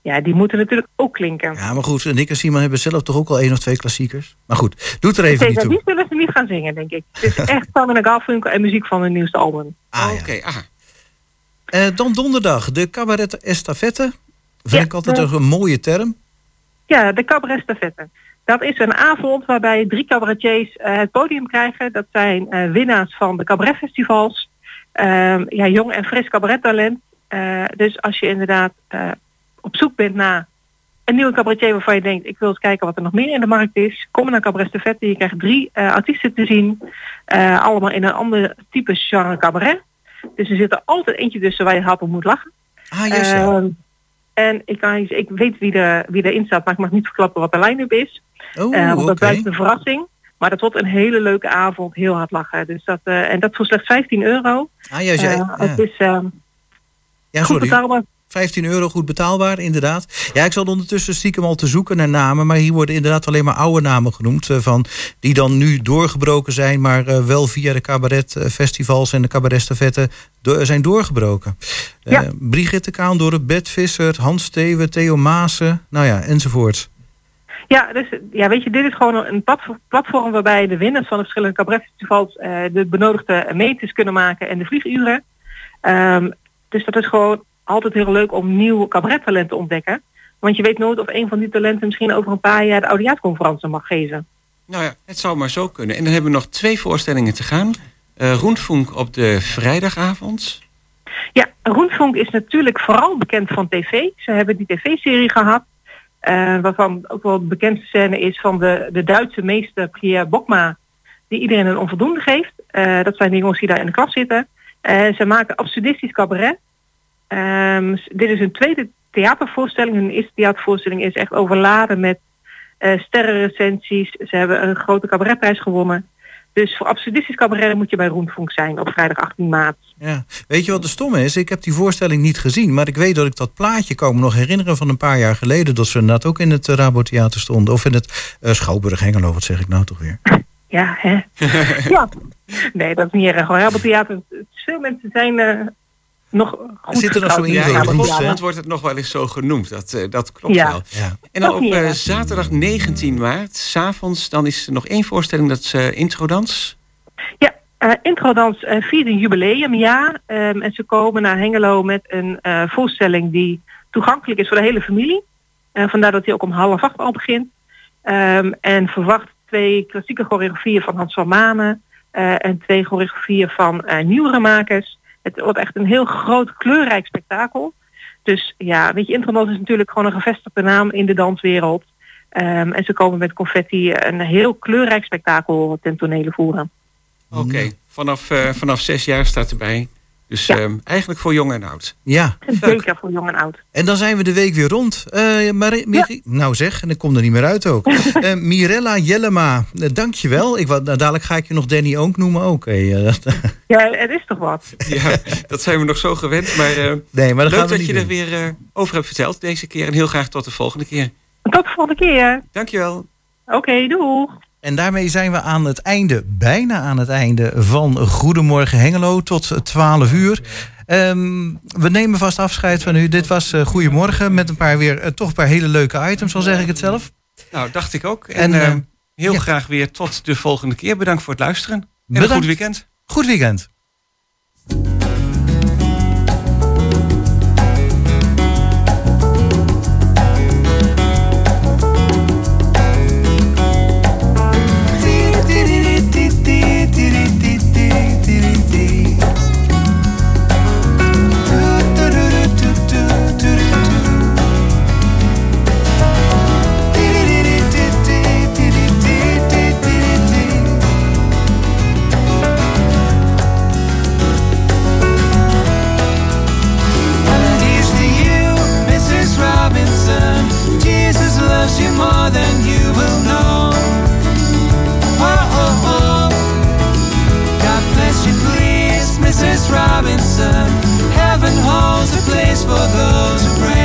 [SPEAKER 12] ja, die moeten natuurlijk ook klinken.
[SPEAKER 4] Ja, maar goed, Nick en Simon hebben zelf toch ook al één of twee klassiekers. Maar goed, doet er even niet toe.
[SPEAKER 12] die zullen ze niet gaan zingen, denk ik. Het is [LAUGHS] echt Simon Garfunkel en muziek van hun nieuwste album.
[SPEAKER 4] Ah, ja.
[SPEAKER 5] Oké, aha.
[SPEAKER 4] Eh, dan donderdag, de cabaret estafette. Vind
[SPEAKER 12] Ja,
[SPEAKER 4] ik altijd
[SPEAKER 12] de-
[SPEAKER 4] een mooie term.
[SPEAKER 12] Ja, de cabaret stafette. Dat is een avond waarbij drie cabaretiers eh, het podium krijgen. Dat zijn eh, winnaars van de cabaretfestivals. Ehm ja, jong en fris cabarettalent. Eh, dus als je inderdaad eh, op zoek bent naar een nieuwe cabaretier waarvan je denkt... ik wil eens kijken wat er nog meer in de markt is. Kom naar Cabaret Stafette. Je krijgt drie eh, artiesten te zien. eh, allemaal in een ander type genre cabaret. Dus er zit er altijd eentje tussen waar je hard op moet lachen.
[SPEAKER 4] Ah, ja.
[SPEAKER 12] Ehm, en ik, kan, ik weet wie, er wie erin staat, maar ik mag niet verklappen wat de line-up is.
[SPEAKER 4] Oh,
[SPEAKER 12] Eh, want dat blijft een verrassing. Maar dat wordt een hele leuke avond, heel hard lachen. Dus dat, en dat voor slechts 15 euro.
[SPEAKER 4] Ah, ja, ja.
[SPEAKER 12] Het is eh,
[SPEAKER 4] Ja,
[SPEAKER 12] goed betaalbaar.
[SPEAKER 4] 15 euro goed betaalbaar, inderdaad. Ja, ik zat ondertussen stiekem al te zoeken naar namen. Maar hier worden inderdaad alleen maar oude namen genoemd. eh, van, die dan nu doorgebroken zijn. Maar eh, wel via de cabaretfestivals en de cabaretstafetten do- zijn doorgebroken. Eh,
[SPEAKER 12] Ja.
[SPEAKER 4] Brigitte Kaandorp, Bert Visser, Hans Steven, Theo Maassen. Nou ja, enzovoort.
[SPEAKER 12] Ja, dus ja, weet je, dit is gewoon een platf- platform waarbij de winnaars van de verschillende cabaretfestivals eh, de benodigde meters kunnen maken en de vlieguren. Ehm, dus dat is gewoon altijd heel leuk om nieuw cabarettalent te ontdekken. Want je weet nooit of een van die talenten misschien over een paar jaar de oudejaarsconferentie mag geven.
[SPEAKER 5] Nou ja, het zou maar zo kunnen. En dan hebben we nog twee voorstellingen te gaan. Roentvonk op de vrijdagavond.
[SPEAKER 12] Ja, Roentvonk is natuurlijk vooral bekend van tv. Ze hebben die tv-serie gehad. eh, waarvan ook wel de bekendste scène is van de, de Duitse meester Pierre Bokma. Die iedereen een onvoldoende geeft. Eh, dat zijn die jongens die daar in de klas zitten. Ze maken absurdistisch cabaret. Ehm, dit is hun tweede theatervoorstelling. Hun eerste theatervoorstelling is echt overladen met eh sterrenrecensies. Ze hebben een grote cabaretprijs gewonnen. Dus voor absurdistisch cabaret moet je bij Roentvonk zijn op vrijdag 18 maart.
[SPEAKER 4] Ja. Weet je wat de stomme is? Ik heb die voorstelling niet gezien. Maar ik weet dat ik dat plaatje kan me nog herinneren van een paar jaar geleden. Dat ze inderdaad ook in het eh, Rabotheater stonden. Of in het eh, Schouwburg Hengelo. Wat zeg ik nou toch weer? [LAUGHS]
[SPEAKER 12] Ja, hè? [LAUGHS] ja. Nee, dat is niet erg. hoor. Rabeltheater, veel mensen zijn nog goed
[SPEAKER 4] zit er nog
[SPEAKER 12] getrouwd
[SPEAKER 4] zo
[SPEAKER 12] met
[SPEAKER 4] in
[SPEAKER 5] Ja, wordt het nog wel eens zo genoemd. Dat, eh, dat klopt
[SPEAKER 12] Ja.
[SPEAKER 5] wel.
[SPEAKER 4] Ja.
[SPEAKER 5] En dan
[SPEAKER 12] Dat
[SPEAKER 5] op eh, zaterdag 19 maart, s'avonds, dan is er nog één voorstelling. Dat is eh, introdans.
[SPEAKER 12] Ja, eh Introdans eh, viert een jubileumjaar. ehm, en ze komen naar Hengelo met een eh, voorstelling die toegankelijk is voor de hele familie. Eh, vandaar dat hij ook om half acht al begint. Ehm, en verwacht twee klassieke choreografieën van Hans van Manen. eh, en twee choreografieën van eh, nieuwere makers. Het wordt echt een heel groot kleurrijk spektakel. Dus ja, weet je, is natuurlijk gewoon een gevestigde naam in de danswereld. Ehm, en ze komen met confetti een heel kleurrijk spektakel ten tonele voeren.
[SPEAKER 5] Oké, vanaf, eh, vanaf zes jaar staat erbij. Dus
[SPEAKER 12] Ja.
[SPEAKER 5] ehm, eigenlijk voor jong en oud.
[SPEAKER 4] Ja.
[SPEAKER 12] Zeker voor jong en oud.
[SPEAKER 4] En dan zijn we de week weer rond. Eh, Miri- Nou zeg, en ik kom er niet meer uit ook. [LAUGHS] Eh, Mirella Jellema, eh, dankjewel. Ik, wou- nou, dadelijk ga ik je nog Danny Oonk noemen ook. [LAUGHS]
[SPEAKER 12] Ja, het is toch wat. [LAUGHS]
[SPEAKER 5] Ja, dat zijn we nog zo gewend. Maar, eh,
[SPEAKER 4] nee, maar
[SPEAKER 5] leuk
[SPEAKER 4] gaan we
[SPEAKER 5] dat
[SPEAKER 4] niet
[SPEAKER 5] je
[SPEAKER 4] doen.
[SPEAKER 5] er weer over hebt verteld deze keer. En heel graag tot de volgende keer.
[SPEAKER 12] Tot de volgende keer.
[SPEAKER 5] Dankjewel.
[SPEAKER 12] Oké, doeg.
[SPEAKER 4] En daarmee zijn we aan het einde, bijna aan het einde van Goedemorgen Hengelo tot 12 uur. Ehm, we nemen vast afscheid van u. Dit was eh, Goedemorgen met een paar weer eh, toch een paar hele leuke items, al zeg ik het zelf.
[SPEAKER 5] Nou, dacht ik ook. En,
[SPEAKER 4] En,
[SPEAKER 5] eh, heel
[SPEAKER 4] ja.
[SPEAKER 5] graag weer tot de volgende keer. Bedankt voor het luisteren. En een
[SPEAKER 4] Bedankt.
[SPEAKER 5] goed weekend.
[SPEAKER 4] Goed weekend.
[SPEAKER 6] More than you will know. Oh, oh, oh. God bless you, please, Mrs. Robinson. Heaven holds a place for those who pray.